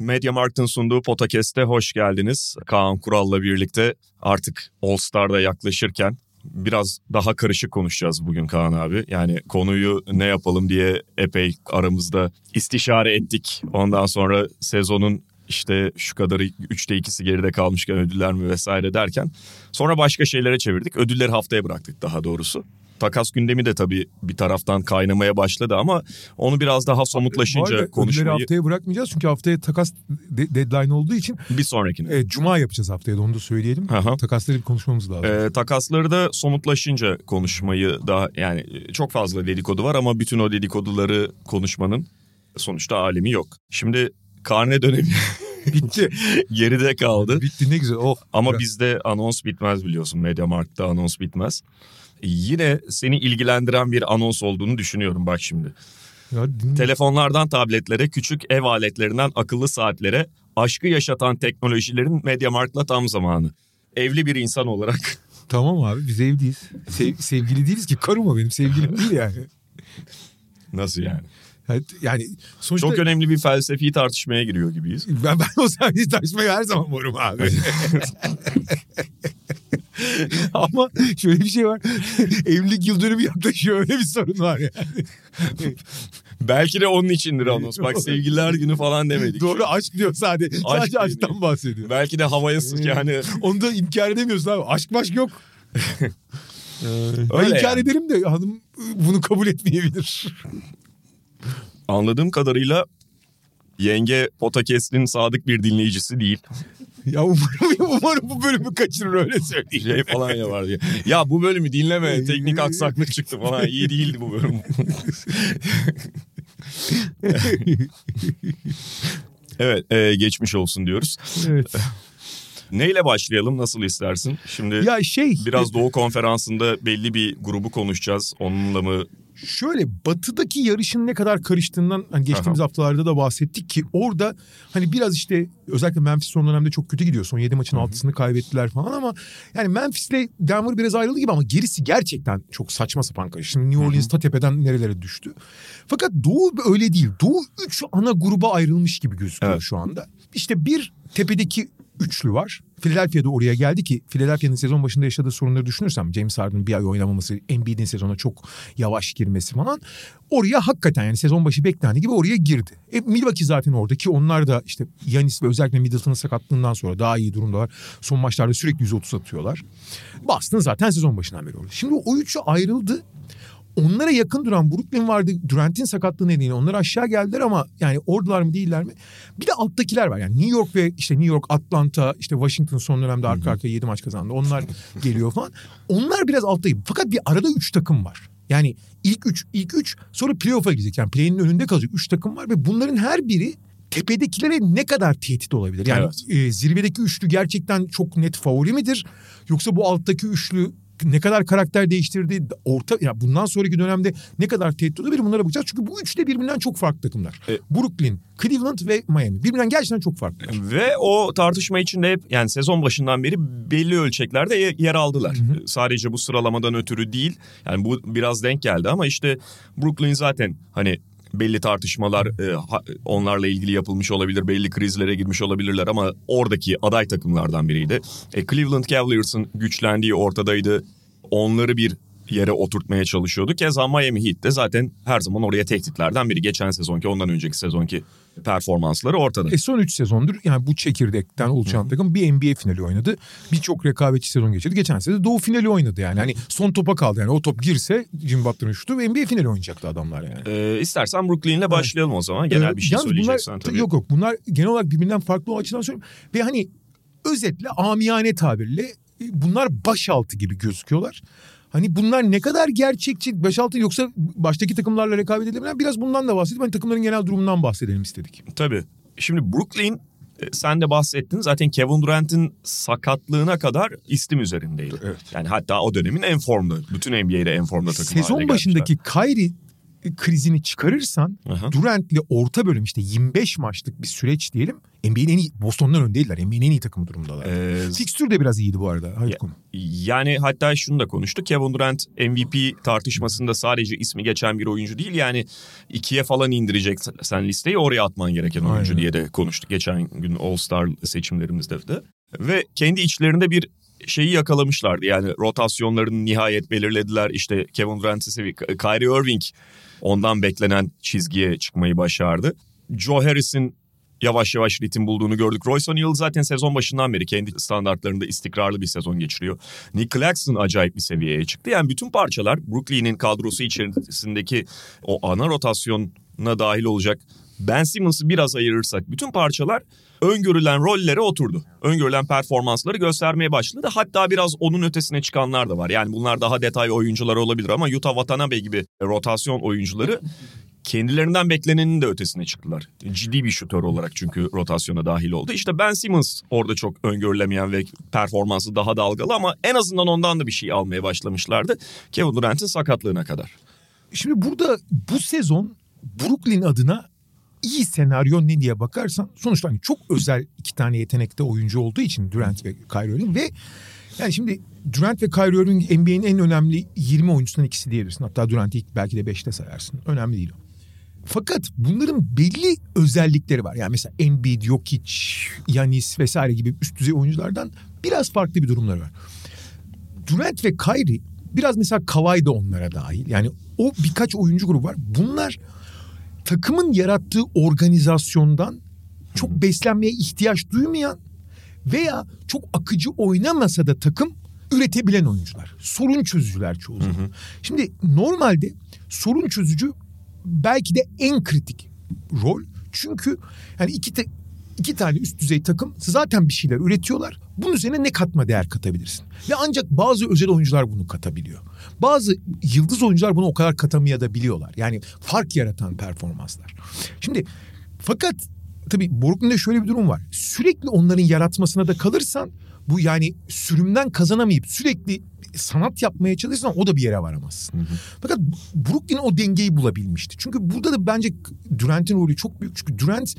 Mediamarkt'ın sunduğu Potakest'e hoş geldiniz. Kaan Kural'la birlikte artık All Star'da yaklaşırken biraz daha karışık konuşacağız bugün Kaan abi. Yani konuyu ne yapalım diye epey aramızda istişare ettik. Ondan sonra sezonun işte şu kadarı üçte ikisi geride kalmışken ödüller mi vesaire derken sonra başka şeylere çevirdik. Ödülleri haftaya bıraktık daha doğrusu. Takas gündemi de tabii bir taraftan kaynamaya başladı ama onu biraz daha somutlaşınca ödülleri konuşmayı haftaya bırakmayacağız çünkü haftaya takas de- deadline olduğu için bir sonrakine. e, cuma yapacağız haftaya da onu da söyleyelim. Aha. Takasları bir konuşmamız lazım. Ee, takasları da somutlaşınca konuşmayı daha yani çok fazla dedikodu var ama bütün o dedikoduları konuşmanın sonuçta alemi yok. Şimdi karne dönemi Bitti. geride kaldı. Bitti ne güzel. Oh. Ama bizde anons bitmez biliyorsun. Mediamarkt'ta anons bitmez. Yine seni ilgilendiren bir anons olduğunu düşünüyorum bak şimdi. Ya. Telefonlardan tabletlere, küçük ev aletlerinden akıllı saatlere aşkı yaşatan teknolojilerin Mediamarkt'la tam zamanı. Evli bir insan olarak Tamam abi biz evliyiz. Sev- sevgili değiliz ki. Karım o benim sevgilim değil yani. nasıl yani? Yani, sonuçta Çok önemli bir felsefi tartışmaya giriyor gibiyiz. ben, ben o sahneyi taşmayı her zaman varım abi. Ama şöyle bir şey var. Evlilik yıl dönümü yaklaşıyor. Öyle bir sorun var yani. Belki de onun içindir anons. Bak sevgililer günü falan demedik. Doğru aşk diyor sadece. Sadece değil aşktan mi? bahsediyor. Belki de havaya sık yani. Onu da inkar edemiyorsun abi. Aşk maşk yok. ben Öyle inkar yani. ederim de hanım bunu kabul etmeyebilir. Anladığım kadarıyla yenge Potakest'in sadık bir dinleyicisi değil. ya umarım, umarım bu bölümü kaçırır öyle söyleyeyim. Şey falan ya var diye. Ya bu bölümü dinleme teknik aksaklık çıktı falan iyi değildi bu bölüm. evet e, geçmiş olsun diyoruz. evet. Neyle başlayalım nasıl istersin? Şimdi Ya şey biraz Doğu Konferansı'nda belli bir grubu konuşacağız. Onunla mı şöyle batıdaki yarışın ne kadar karıştığından hani geçtiğimiz haftalarda da bahsettik ki orada hani biraz işte özellikle Memphis son dönemde çok kötü gidiyor. Son 7 maçın altısını kaybettiler falan ama yani Memphis'le Denver biraz ayrıldı gibi ama gerisi gerçekten çok saçma sapan karıştı. Şimdi New Orleans ta tepeden nerelere düştü. Fakat Doğu öyle değil. Doğu 3 ana gruba ayrılmış gibi gözüküyor Evet. şu anda. İşte bir tepedeki üçlü var. Philadelphia'da oraya geldi ki Philadelphia'nın sezon başında yaşadığı sorunları düşünürsem James Harden'ın bir ay oynamaması, Embiid'in sezona çok yavaş girmesi falan oraya hakikaten yani sezon başı beklendiği gibi oraya girdi. E, Milwaukee zaten orada ki onlar da işte Yanis ve özellikle Middleton'ın sakatlığından sonra daha iyi durumdalar. Son maçlarda sürekli 130 atıyorlar. Boston zaten sezon başından beri orada. Şimdi o üçü ayrıldı. Onlara yakın duran Brooklyn vardı. Durant'in sakatlığı nedeniyle onlar aşağı geldiler ama yani oradalar mı değiller mi? Bir de alttakiler var. Yani New York ve işte New York, Atlanta, işte Washington son dönemde arka arkaya 7 maç kazandı. Onlar geliyor falan. Onlar biraz altta gibi. Fakat bir arada 3 takım var. Yani ilk 3 ilk 3 sonra playoff'a gidecek. Yani play'in önünde kalacak 3 takım var ve bunların her biri tepedekilere ne kadar tehdit olabilir? Yani e, zirvedeki üçlü gerçekten çok net favori midir? Yoksa bu alttaki üçlü ne kadar karakter değiştirdi? Orta ya bundan sonraki dönemde ne kadar tehdit olabilir bunlara bakacağız. Çünkü bu üçü de birbirinden çok farklı takımlar. E- Brooklyn, Cleveland ve Miami. Birbirinden gerçekten çok farklı. Ve o tartışma içinde hep yani sezon başından beri belli ölçeklerde ye- yer aldılar. Sadece bu sıralamadan ötürü değil. Yani bu biraz denk geldi ama işte Brooklyn zaten hani belli tartışmalar e, onlarla ilgili yapılmış olabilir. Belli krizlere girmiş olabilirler ama oradaki aday takımlardan biriydi. E, Cleveland Cavaliers'ın güçlendiği ortadaydı. Onları bir yere oturtmaya çalışıyordu. Keza Miami Heat de zaten her zaman oraya tehditlerden biri. Geçen sezonki ondan önceki sezonki performansları ortada. E son 3 sezondur yani bu çekirdekten oluşan takım bir NBA finali oynadı. Birçok rekabetçi sezon geçirdi. Geçen sene Doğu finali oynadı yani. Hani son topa kaldı yani. O top girse Jimmy Butler'ın şutu ve NBA finali oynayacaktı adamlar yani. Ee, istersen Brooklyn'le başlayalım o zaman. Genel Ee, bir şey söyleyeceksen bunlar, tabii. Yok yok bunlar genel olarak birbirinden farklı o açıdan söylüyorum. Ve hani özetle amiyane tabirle e, bunlar başaltı gibi gözüküyorlar. Hani bunlar ne kadar gerçekçi başaltı yoksa baştaki takımlarla rekabet edebilen biraz bundan da bahsedip hani takımların genel durumundan bahsedelim istedik. Tabii. Şimdi Brooklyn e, sen de bahsettin zaten Kevin Durant'in sakatlığına kadar istim üzerindeydi. Evet. Yani hatta o dönemin en formda, bütün NBA'de en formda takım Sezon başındaki Kyrie krizini çıkarırsan Aha. Durant'le orta bölüm işte 25 maçlık bir süreç diyelim. NBA'nin en iyi Boston'dan öndeydiler. NBA'nin en iyi takımı durumdalar. Ee, Fixture de biraz iyiydi bu arada. Hayır Ya- konu. Yani hatta şunu da konuştuk. Kevin Durant MVP tartışmasında sadece ismi geçen bir oyuncu değil. Yani ikiye falan indirecek sen listeyi oraya atman gereken oyuncu Aynen. diye de konuştuk. Geçen gün All-Star seçimlerimizde de. Ve kendi içlerinde bir şeyi yakalamışlardı. Yani rotasyonlarını nihayet belirlediler. İşte Kevin Durant'i seviyor. Kyrie Irving ondan beklenen çizgiye çıkmayı başardı. Joe Harris'in yavaş yavaş ritim bulduğunu gördük. Royce O'Neal zaten sezon başından beri kendi standartlarında istikrarlı bir sezon geçiriyor. Nick Claxton acayip bir seviyeye çıktı. Yani bütün parçalar Brooklyn'in kadrosu içerisindeki o ana rotasyona dahil olacak Ben Simmons'ı biraz ayırırsak bütün parçalar öngörülen rollere oturdu. Öngörülen performansları göstermeye başladı. Hatta biraz onun ötesine çıkanlar da var. Yani bunlar daha detay oyuncular olabilir ama Yuta Watanabe gibi rotasyon oyuncuları kendilerinden beklenenin de ötesine çıktılar. Ciddi bir şutör olarak çünkü rotasyona dahil oldu. İşte Ben Simmons orada çok öngörülemeyen ve performansı daha dalgalı ama en azından ondan da bir şey almaya başlamışlardı. Kevin Durant'in sakatlığına kadar. Şimdi burada bu sezon Brooklyn adına iyi senaryo ne diye bakarsan sonuçta hani çok özel iki tane yetenekte oyuncu olduğu için Durant ve Kyrie Irving ve yani şimdi Durant ve Kyrie Irving NBA'nin en önemli 20 oyuncusundan ikisi diyebilirsin. Hatta Durant'i ilk belki de 5'te sayarsın. Önemli değil o. Fakat bunların belli özellikleri var. Yani mesela Embiid, Jokic, Yanis vesaire gibi üst düzey oyunculardan biraz farklı bir durumları var. Durant ve Kyrie biraz mesela Kawhi da onlara dahil. Yani o birkaç oyuncu grubu var. Bunlar takımın yarattığı organizasyondan çok beslenmeye ihtiyaç duymayan veya çok akıcı oynamasa da takım üretebilen oyuncular. Sorun çözücüler çoğu zaman. Şimdi normalde sorun çözücü belki de en kritik rol. Çünkü yani iki te- iki tane üst düzey takım zaten bir şeyler üretiyorlar. Bunun üzerine ne katma değer katabilirsin? Ve ancak bazı özel oyuncular bunu katabiliyor. Bazı yıldız oyuncular bunu o kadar katamayabiliyorlar. Yani fark yaratan performanslar. Şimdi fakat tabii Brooklyn'de şöyle bir durum var. Sürekli onların yaratmasına da kalırsan bu yani sürümden kazanamayıp sürekli sanat yapmaya çalışırsan o da bir yere varamazsın. Fakat Brooklyn o dengeyi bulabilmişti. Çünkü burada da bence Durant'in rolü çok büyük. Çünkü Durant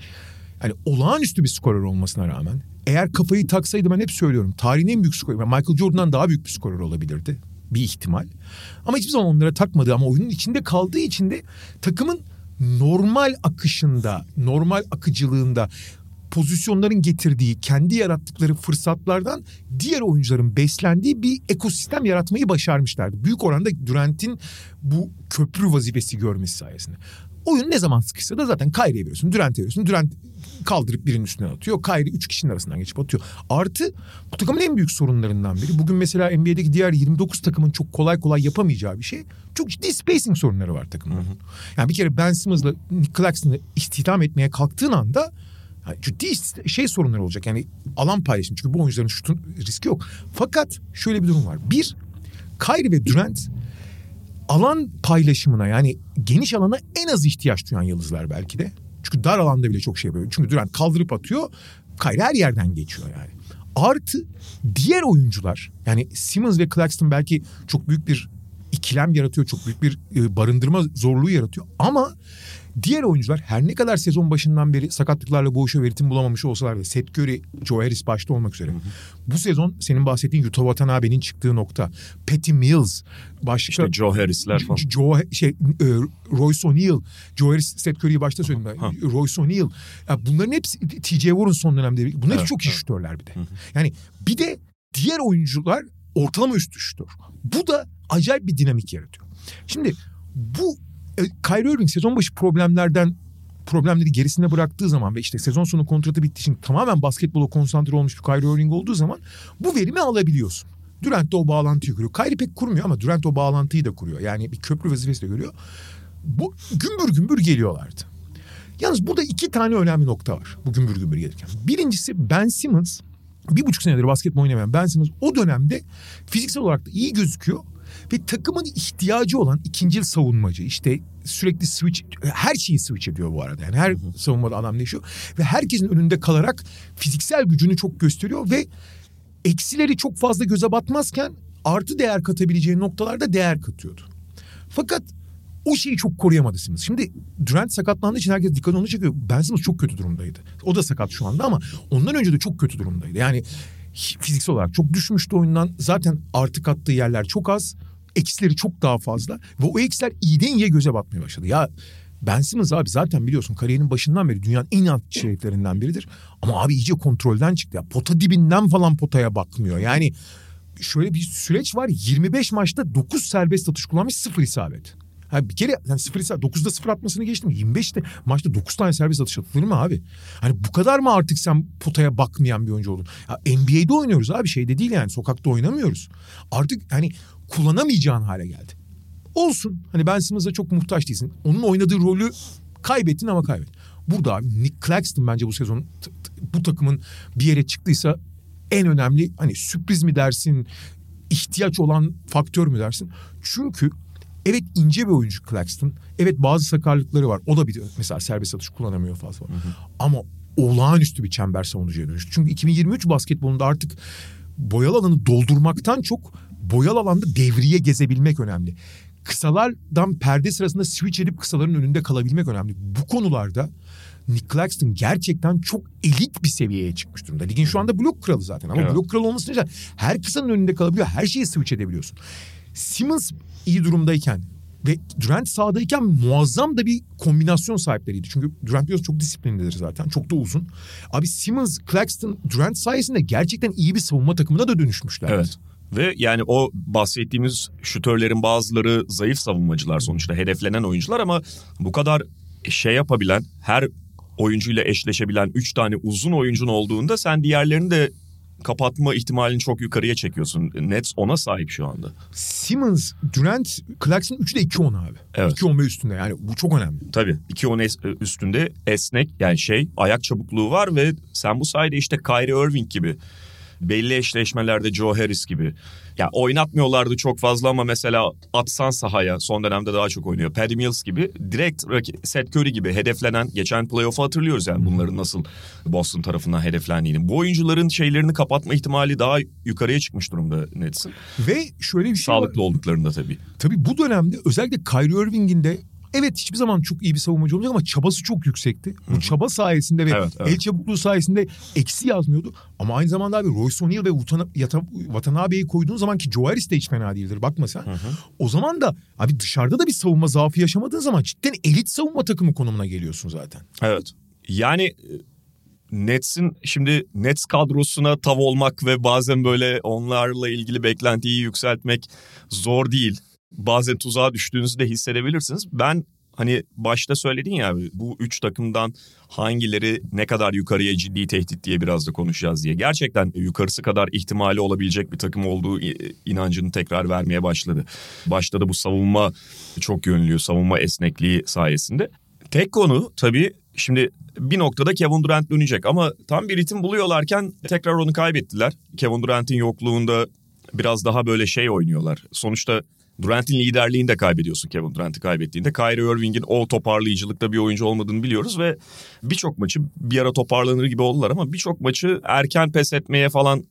yani olağanüstü bir skorer olmasına rağmen eğer kafayı taksaydı ben hep söylüyorum tarihin en büyük skorer. Michael Jordan'dan daha büyük bir skorer olabilirdi. Bir ihtimal. Ama hiçbir zaman onlara takmadı ama oyunun içinde kaldığı için de takımın normal akışında, normal akıcılığında pozisyonların getirdiği, kendi yarattıkları fırsatlardan diğer oyuncuların beslendiği bir ekosistem yaratmayı başarmışlardı. Büyük oranda Durant'in bu köprü vazifesi görmesi sayesinde. Oyun ne zaman sıkışsa da zaten Kyrie'ye veriyorsun, Durant'e veriyorsun. Durant kaldırıp birinin üstüne atıyor. Kyrie üç kişinin arasından geçip atıyor. Artı bu takımın en büyük sorunlarından biri. Bugün mesela NBA'deki diğer 29 takımın çok kolay kolay yapamayacağı bir şey. Çok ciddi spacing sorunları var takımların. Yani bir kere Ben Simmons'la Nick Claxton'ı istihdam etmeye kalktığın anda yani ciddi şey sorunları olacak. Yani alan paylaşımı. Çünkü bu oyuncuların şutun riski yok. Fakat şöyle bir durum var. Bir, Kyrie ve Durant alan paylaşımına yani geniş alana en az ihtiyaç duyan yıldızlar belki de. Çünkü dar alanda bile çok şey yapıyor. Çünkü Durant kaldırıp atıyor. Kyrie her yerden geçiyor yani. Artı diğer oyuncular yani Simmons ve Claxton belki çok büyük bir ikilem yaratıyor. Çok büyük bir e, barındırma zorluğu yaratıyor. Ama diğer oyuncular her ne kadar sezon başından beri sakatlıklarla boğuşuyor ritim bulamamış olsalar da Seth Curry, Joe Harris başta olmak üzere. Bu sezon senin bahsettiğin Yuta Watanabe'nin çıktığı nokta. Patty Mills başta İşte Joe Harris'ler falan. Joe şey e, Royce O'Neal, Joe Harris, Seth Curry'yi başta söyledim ben. Royce O'Neal. Bunların hepsi TJ Warren son dönemde. Bunlar hepsi Evet, çok iyi evet. şutörler bir de. Yani bir de diğer oyuncular ortalama üstü şutör. Bu da acayip bir dinamik yaratıyor. Şimdi bu e, Kyrie Irving sezon başı problemlerden problemleri gerisinde bıraktığı zaman ve işte sezon sonu kontratı bittiği için tamamen basketbola konsantre olmuş bir Kyrie Irving olduğu zaman bu verimi alabiliyorsun. Durant de o bağlantıyı kuruyor. Kyrie pek kurmuyor ama Durant o bağlantıyı da kuruyor. Yani bir köprü vazifesi de görüyor. Bu gümbür gümbür geliyorlardı. Yalnız burada iki tane önemli nokta var bu gümbür gümbür gelirken. Birincisi Ben Simmons bir buçuk senedir basketbol oynamayan Ben Simmons o dönemde fiziksel olarak da iyi gözüküyor. Ve takımın ihtiyacı olan ikincil savunmacı işte sürekli switch her şeyi switch ediyor bu arada. Yani her savunmada adam değişiyor. Ve herkesin önünde kalarak fiziksel gücünü çok gösteriyor ve eksileri çok fazla göze batmazken artı değer katabileceği noktalarda değer katıyordu. Fakat o şeyi çok koruyamadı Simmons. Şimdi Durant sakatlandığı için herkes dikkat onu çekiyor. Ben Simmons çok kötü durumdaydı. O da sakat şu anda ama ondan önce de çok kötü durumdaydı. Yani fiziksel olarak çok düşmüştü oyundan. Zaten artık attığı yerler çok az. Eksileri çok daha fazla. Ve o eksiler iyiden iyiye göze batmaya başladı. Ya Ben Simmons abi zaten biliyorsun kariyerinin başından beri dünyanın en inatçı şeritlerinden biridir. Ama abi iyice kontrolden çıktı. Ya pota dibinden falan potaya bakmıyor. Yani şöyle bir süreç var. 25 maçta 9 serbest atış kullanmış 0 isabet. Ha bir kere yani 0 isabet 9'da 0 atmasını geçtim. 25'te maçta 9 tane serbest atış atılır mı abi? Hani bu kadar mı artık sen potaya bakmayan bir oyuncu oldun? Ya NBA'de oynuyoruz abi şeyde değil yani sokakta oynamıyoruz. Artık hani kullanamayacağın hale geldi. Olsun. Hani Ben Simmons'a çok muhtaç değilsin. Onun oynadığı rolü kaybettin ama kaybet. Burada abi Nick Claxton bence bu sezon bu takımın bir yere çıktıysa en önemli hani sürpriz mi dersin, ihtiyaç olan faktör mü dersin? Çünkü evet ince bir oyuncu Claxton. Evet bazı sakarlıkları var. O da bir mesela serbest atış kullanamıyor fazla. Hı hı. Ama olağanüstü bir çember savunucuya dönüştü. Çünkü 2023 basketbolunda artık boyalı alanı doldurmaktan çok boyalı alanda devriye gezebilmek önemli. Kısalardan perde sırasında switch edip kısaların önünde kalabilmek önemli. Bu konularda Nick Claxton gerçekten çok elit bir seviyeye çıkmış durumda. Ligin şu anda blok kralı zaten ama evet. blok kralı olması için her kısanın önünde kalabiliyor. Her şeyi switch edebiliyorsun. Simmons iyi durumdayken ve Durant sahadayken muazzam da bir kombinasyon sahipleriydi. Çünkü Durant biliyorsun çok disiplinlidir zaten. Çok da uzun. Abi Simmons, Claxton, Durant sayesinde gerçekten iyi bir savunma takımına da dönüşmüşler. Evet. Ve yani o bahsettiğimiz şutörlerin bazıları zayıf savunmacılar sonuçta hedeflenen oyuncular ama bu kadar şey yapabilen her oyuncuyla eşleşebilen 3 tane uzun oyuncun olduğunda sen diğerlerini de kapatma ihtimalini çok yukarıya çekiyorsun. Nets ona sahip şu anda. Simmons, Durant, Clarkson 3'ü de 2-10 abi. Evet. 2-10 ve üstünde yani bu çok önemli. Tabii 2-10 üstünde esnek yani şey ayak çabukluğu var ve sen bu sayede işte Kyrie Irving gibi belli eşleşmelerde Joe Harris gibi. Ya oynatmıyorlardı çok fazla ama mesela atsan sahaya son dönemde daha çok oynuyor. Patty Mills gibi direkt Seth Curry gibi hedeflenen geçen playoff'u hatırlıyoruz yani bunların nasıl Boston tarafından hedeflendiğini. Bu oyuncuların şeylerini kapatma ihtimali daha yukarıya çıkmış durumda Nets'in. Ve şöyle bir şey Sağlıklı var. olduklarında tabii. Tabii bu dönemde özellikle Kyrie Irving'in de Evet hiçbir zaman çok iyi bir savunmacı olmayacak ama çabası çok yüksekti. Bu çaba sayesinde ve evet, evet. el çabukluğu sayesinde eksi yazmıyordu. Ama aynı zamanda abi Royce O'Neal ve Watanabe'yi koyduğun zaman ki Joe Harris de hiç fena değildir bakma sen. O zaman da abi dışarıda da bir savunma zaafı yaşamadığın zaman cidden elit savunma takımı konumuna geliyorsun zaten. Evet. Yani e, Nets'in şimdi Nets kadrosuna tav olmak ve bazen böyle onlarla ilgili beklentiyi yükseltmek zor değil bazen tuzağa düştüğünüzü de hissedebilirsiniz. Ben hani başta söyledin ya bu üç takımdan hangileri ne kadar yukarıya ciddi tehdit diye biraz da konuşacağız diye. Gerçekten yukarısı kadar ihtimali olabilecek bir takım olduğu inancını tekrar vermeye başladı. Başta da bu savunma çok yönlü, savunma esnekliği sayesinde. Tek konu tabii şimdi bir noktada Kevin Durant dönecek ama tam bir ritim buluyorlarken tekrar onu kaybettiler. Kevin Durant'in yokluğunda biraz daha böyle şey oynuyorlar. Sonuçta Durant'in liderliğini de kaybediyorsun Kevin Durant'i kaybettiğinde. Kyrie Irving'in o toparlayıcılıkta bir oyuncu olmadığını biliyoruz ve birçok maçı bir ara toparlanır gibi oldular ama birçok maçı erken pes etmeye falan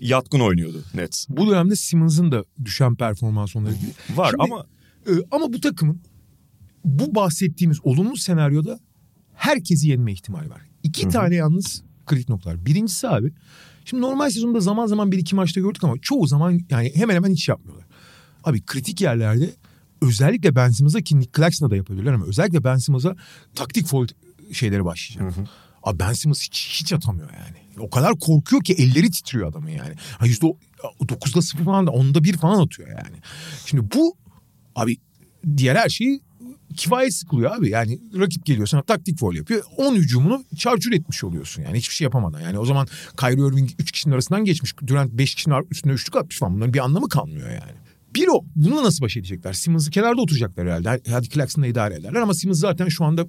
yatkın oynuyordu Nets. Bu dönemde Simmons'ın da düşen performans onları Var Şimdi, ama... E, ama bu takımın bu bahsettiğimiz olumlu senaryoda herkesi yenme ihtimali var. İki Hı-hı. tane yalnız kritik noktalar. Birincisi abi şimdi normal sezonda zaman zaman bir iki maçta gördük ama çoğu zaman yani hemen hemen hiç yapmıyorlar. Abi kritik yerlerde özellikle Ben Simmons'a ki Nick Claxton'a da yapabilirler ama özellikle Ben Simmons'a taktik foul şeyleri başlayacak. Hı hı. Abi Ben Simmons hiç, hiç atamıyor yani. O kadar korkuyor ki elleri titriyor adamın yani. Ha yüzde dokuzda sıfır falan da onda bir falan atıyor yani. Şimdi bu abi diğer her şeyi kifayet sıkılıyor abi. Yani rakip geliyor sana taktik foul yapıyor. 10 hücumunu çarçur etmiş oluyorsun yani hiçbir şey yapamadan. Yani o zaman Kyrie Irving 3 kişinin arasından geçmiş. Durant 5 kişinin üstüne üçlük atmış falan. Bunların bir anlamı kalmıyor yani. Bir o. Bununla nasıl baş edecekler? Simmons'ı kenarda oturacaklar herhalde. Hadi Claxton'la idare ederler ama Simmons zaten şu anda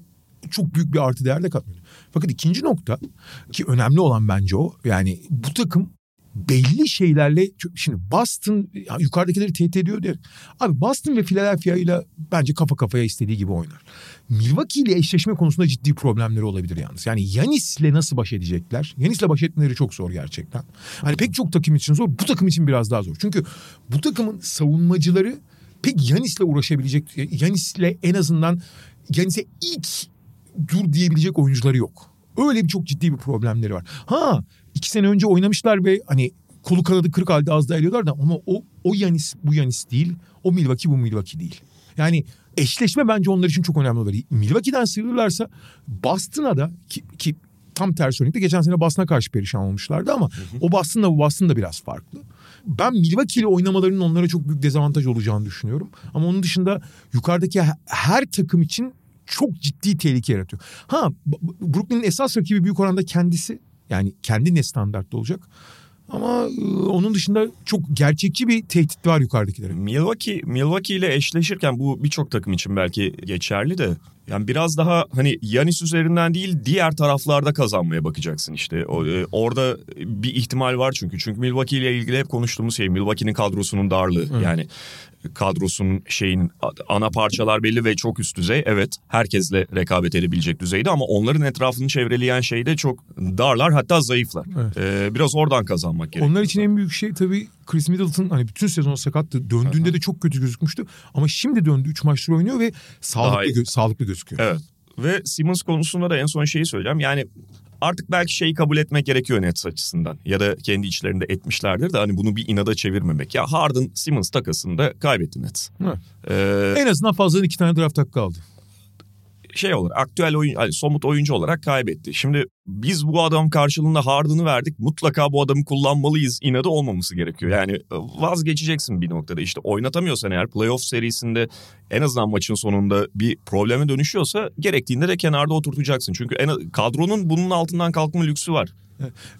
çok büyük bir artı değer de katmıyor. Fakat ikinci nokta ki önemli olan bence o. Yani bu takım belli şeylerle şimdi Boston ya yukarıdakileri tehdit ediyor der. Abi Boston ve Philadelphia ile bence kafa kafaya istediği gibi oynar. Milwaukee ile eşleşme konusunda ciddi problemleri olabilir yalnız. Yani Yanis'le nasıl baş edecekler? Yanis'le baş etmeleri çok zor gerçekten. Hani pek çok takım için zor. Bu takım için biraz daha zor. Çünkü bu takımın savunmacıları pek Yanis'le uğraşabilecek. Yanis'le en azından Yanis'e ilk dur diyebilecek oyuncuları yok. Öyle bir çok ciddi bir problemleri var. Ha iki sene önce oynamışlar ve hani kolu kanadı kırık halde az da da ama o, o Yanis bu Yanis değil. O Milwaukee bu Milwaukee değil. Yani eşleşme bence onlar için çok önemli olur. Milwaukee'den sıyrılırlarsa Boston'a da ki, ki tam tersi örnekte geçen sene Boston'a karşı perişan olmuşlardı ama hı hı. o Boston'la bu Boston da biraz farklı. Ben Milwaukee ile oynamalarının onlara çok büyük dezavantaj olacağını düşünüyorum. Ama onun dışında yukarıdaki her takım için çok ciddi tehlike yaratıyor. Ha Brooklyn'in esas rakibi büyük oranda kendisi. Yani kendi ne standartta olacak. Ama onun dışında çok gerçekçi bir tehdit var yukarıdakilere. Milwaukee, Milwaukee ile eşleşirken bu birçok takım için belki geçerli de yani biraz daha hani Yanis üzerinden değil diğer taraflarda kazanmaya bakacaksın işte. E, orada bir ihtimal var çünkü. Çünkü Milwaukee ile ilgili hep konuştuğumuz şey Milwaukee'nin kadrosunun darlığı. Hı. Yani kadrosunun şeyin ana parçalar belli ve çok üst düzey. Evet herkesle rekabet edebilecek düzeyde ama onların etrafını çevreleyen şey de çok darlar hatta zayıflar. Evet. Ee, biraz oradan kazanmak gerekiyor. Onlar için en büyük şey tabii Chris Middleton hani bütün sezon sakattı. Döndüğünde Aha. de çok kötü gözükmüştü. Ama şimdi döndü 3 maçtır oynuyor ve sağlıklı gö- sağlıklı gözüküyor. Evet. Ve Simmons konusunda da en son şeyi söyleyeceğim. Yani artık belki şeyi kabul etmek gerekiyor Nets açısından. Ya da kendi içlerinde etmişlerdir de hani bunu bir inada çevirmemek. Ya Harden Simmons takasında kaybetti Nets. Ee, en azından fazladan iki tane draft hakkı aldı şey olarak aktüel oyun yani somut oyuncu olarak kaybetti. Şimdi biz bu adam karşılığında Harden'ı verdik. Mutlaka bu adamı kullanmalıyız inadı olmaması gerekiyor. Yani e, vazgeçeceksin bir noktada. İşte oynatamıyorsan eğer playoff serisinde en azından maçın sonunda bir probleme dönüşüyorsa gerektiğinde de kenarda oturtacaksın. Çünkü en, kadronun bunun altından kalkma lüksü var.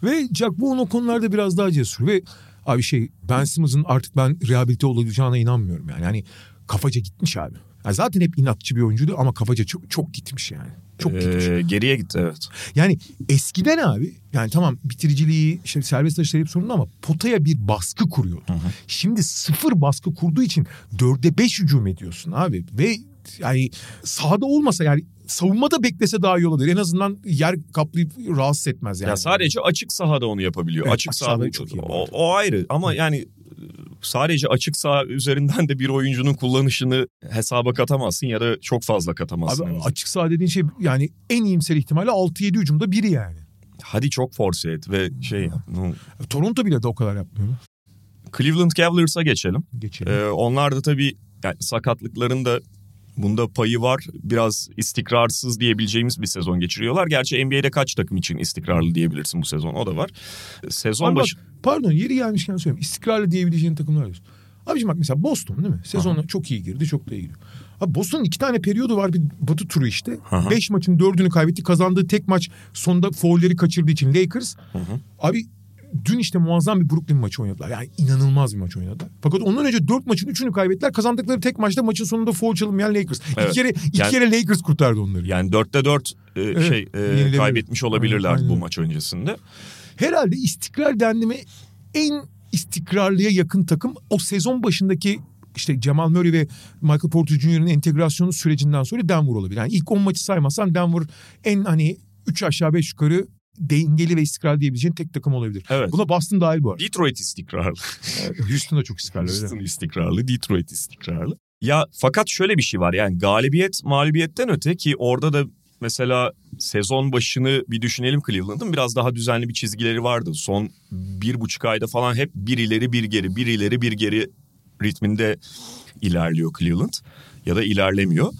Ve Jack bu o konularda biraz daha cesur ve abi şey Ben Simmons'ın artık ben rehabilite olacağına inanmıyorum yani. Yani kafaca gitmiş abi. Yani zaten hep inatçı bir oyuncuydu ama kafaca çok çok gitmiş yani. Çok ee, gitmiş. Geriye gitti evet. Yani eskiden abi yani tamam bitiriciliği işte serbest atışları hep sorunlu ama potaya bir baskı kuruyordu. Hı hı. Şimdi sıfır baskı kurduğu için dörde beş hücum ediyorsun abi ve yani sahada olmasa yani savunmada beklese daha iyi olabilir. En azından yer kaplayıp rahatsız etmez yani. Ya sadece açık sahada onu yapabiliyor. Evet, açık, açık sahada çok iyi. O, o ayrı ama yani sadece açık saha üzerinden de bir oyuncunun kullanışını hesaba katamazsın ya da çok fazla katamazsın. Abi açık saha dediğin şey yani en iyimser ihtimalle 6-7 hücumda biri yani. Hadi çok force et ve şey No. Toronto bile de o kadar yapmıyor. Cleveland Cavaliers'a geçelim. Geçelim. Ee, onlar da tabii yani sakatlıkların da bunda payı var. Biraz istikrarsız diyebileceğimiz bir sezon geçiriyorlar. Gerçi NBA'de kaç takım için istikrarlı diyebilirsin bu sezon o da var. Sezon başı... Bak, pardon yeri gelmişken söyleyeyim. İstikrarlı diyebileceğin takımlar diyorsun. Abiciğim bak mesela Boston değil mi? Sezona çok iyi girdi çok da iyi gidiyor. Abi Boston'un iki tane periyodu var bir batı turu işte. Aha. Beş maçın dördünü kaybetti. Kazandığı tek maç sonunda foulleri kaçırdığı için Lakers. Hı hı. Abi dün işte muazzam bir Brooklyn maçı oynadılar. Yani inanılmaz bir maç oynadılar. Fakat ondan önce dört maçın üçünü kaybettiler. Kazandıkları tek maçta maçın sonunda foul çalınmayan Lakers. Evet. İki kere, iki yani, kere Lakers kurtardı onları. Yani dörtte dört e, evet, şey e, kaybetmiş olabilirler aynen, aynen. bu maç öncesinde. Herhalde istikrar dendiğime en istikrarlıya yakın takım o sezon başındaki işte Cemal Murray ve Michael Porter Jr.'ın entegrasyonu sürecinden sonra Denver olabilir. Yani ilk 10 maçı saymazsan Denver en hani 3 aşağı 5 yukarı dengeli ve istikrarlı diyebileceğin tek takım olabilir. Evet. Buna Boston dahil bu arada. Detroit istikrarlı. Houston da çok istikrarlı. Houston öyle. istikrarlı, Detroit istikrarlı. Ya fakat şöyle bir şey var yani galibiyet mağlubiyetten öte ki orada da mesela sezon başını bir düşünelim Cleveland'ın biraz daha düzenli bir çizgileri vardı. Son bir buçuk ayda falan hep bir ileri bir geri bir ileri bir geri ritminde ilerliyor Cleveland ya da ilerlemiyor.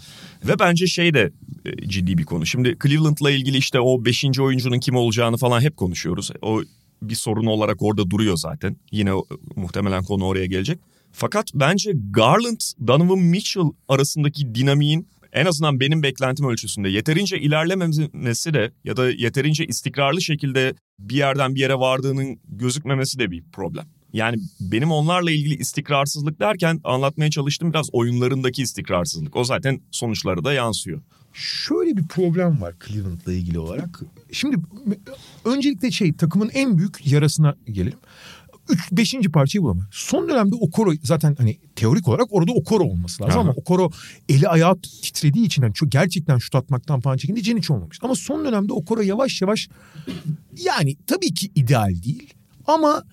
Ve bence şey de e, ciddi bir konu. Şimdi Cleveland'la ilgili işte o beşinci oyuncunun kim olacağını falan hep konuşuyoruz. O bir sorun olarak orada duruyor zaten. Yine muhtemelen konu oraya gelecek. Fakat bence Garland, Donovan Mitchell arasındaki dinamiğin en azından benim beklentim ölçüsünde yeterince ilerlememesi de ya da yeterince istikrarlı şekilde bir yerden bir yere vardığının gözükmemesi de bir problem. Yani benim onlarla ilgili istikrarsızlık derken anlatmaya çalıştım biraz oyunlarındaki istikrarsızlık. O zaten sonuçlara da yansıyor. Şöyle bir problem var Cleveland'la ilgili olarak. Şimdi öncelikle şey takımın en büyük yarasına gelelim. Üç, beşinci parçayı bulamıyor. Son dönemde Okoro zaten hani teorik olarak orada Okoro olması lazım Aha. ama Okoro eli ayağı titrediği için hani çok gerçekten şut atmaktan falan çekindiği için hiç olmamış. Ama son dönemde Okoro yavaş yavaş yani tabii ki ideal değil ama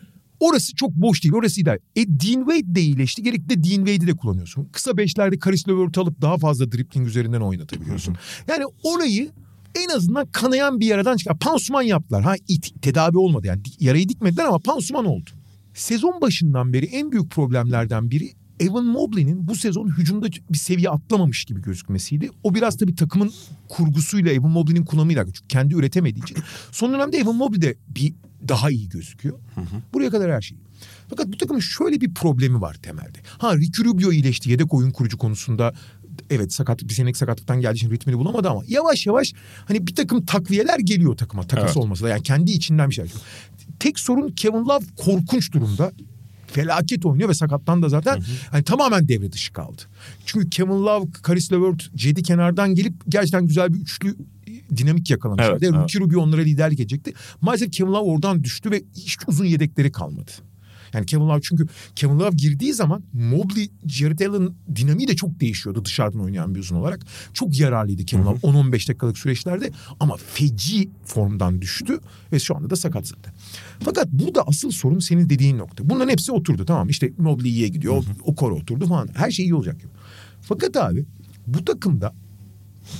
orası çok boş değil. Orası ideal. E Dean Wade de iyileşti. Gerekli de Dean Wade'i de kullanıyorsun. Kısa beşlerde Karis Levert'ı alıp daha fazla dribbling üzerinden oynatabiliyorsun. Yani orayı en azından kanayan bir yaradan çıkar. Pansuman yaptılar. Ha it, tedavi olmadı yani. Yarayı dikmediler ama pansuman oldu. Sezon başından beri en büyük problemlerden biri Evan Mobley'nin bu sezon hücumda bir seviye atlamamış gibi gözükmesiydi. O biraz tabii takımın kurgusuyla Evan Mobley'nin kullanımıyla çünkü kendi üretemediği için. Son dönemde Evan Mobley de bir daha iyi gözüküyor. Buraya kadar her şey. Fakat bu takımın şöyle bir problemi var temelde. Ha Ricky Rubio iyileşti yedek oyun kurucu konusunda. Evet sakatlık bir senelik sakatlıktan geldiği için ritmini bulamadı ama yavaş yavaş hani bir takım takviyeler geliyor takıma takas Evet. olmasa da yani kendi içinden bir şey. Tek sorun Kevin Love korkunç durumda. Felaket oynuyor ve sakattan da zaten hani tamamen devre dışı kaldı. Çünkü Kevin Love, Karis LeVert, Cedi kenardan gelip gerçekten güzel bir üçlü dinamik yakalamışlar. Evet, Ve evet. Ricky Rubio onlara liderlik edecekti. Maalesef Kevin Love oradan düştü ve hiç uzun yedekleri kalmadı. Yani Kevin Love çünkü Kevin Love girdiği zaman Mobley, Jared Allen dinamiği de çok değişiyordu dışarıdan oynayan bir uzun olarak. Çok yararlıydı Kevin Love 10-15 dakikalık süreçlerde ama feci formdan düştü ve şu anda da sakat zaten. Fakat burada asıl sorun senin dediğin nokta. Bunların hepsi oturdu tamam işte Mobley iyiye gidiyor, o koro oturdu falan. Her şey iyi olacak gibi. Fakat abi bu takımda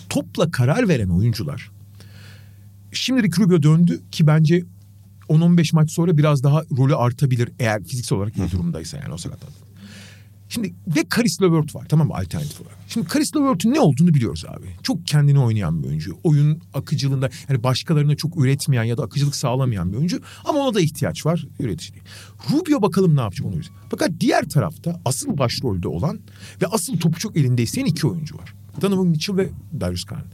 topla karar veren oyuncular Şimdi Ricky Rubio döndü ki bence 10-15 maç sonra biraz daha rolü artabilir eğer fiziksel olarak iyi durumdaysa yani o sakatlık. Şimdi ve Karis LeVert var tamam mı alternatif olarak. Şimdi Karis LeVert'ün ne olduğunu biliyoruz abi. Çok kendini oynayan bir oyuncu. Oyun akıcılığında yani başkalarına çok üretmeyen ya da akıcılık sağlamayan bir oyuncu. Ama ona da ihtiyaç var üretici değil. Rubio bakalım ne yapacak onu göreceğiz. Fakat diğer tarafta asıl başrolde olan ve asıl topu çok elinde isteyen iki oyuncu var. Donovan Mitchell ve Darius Garland.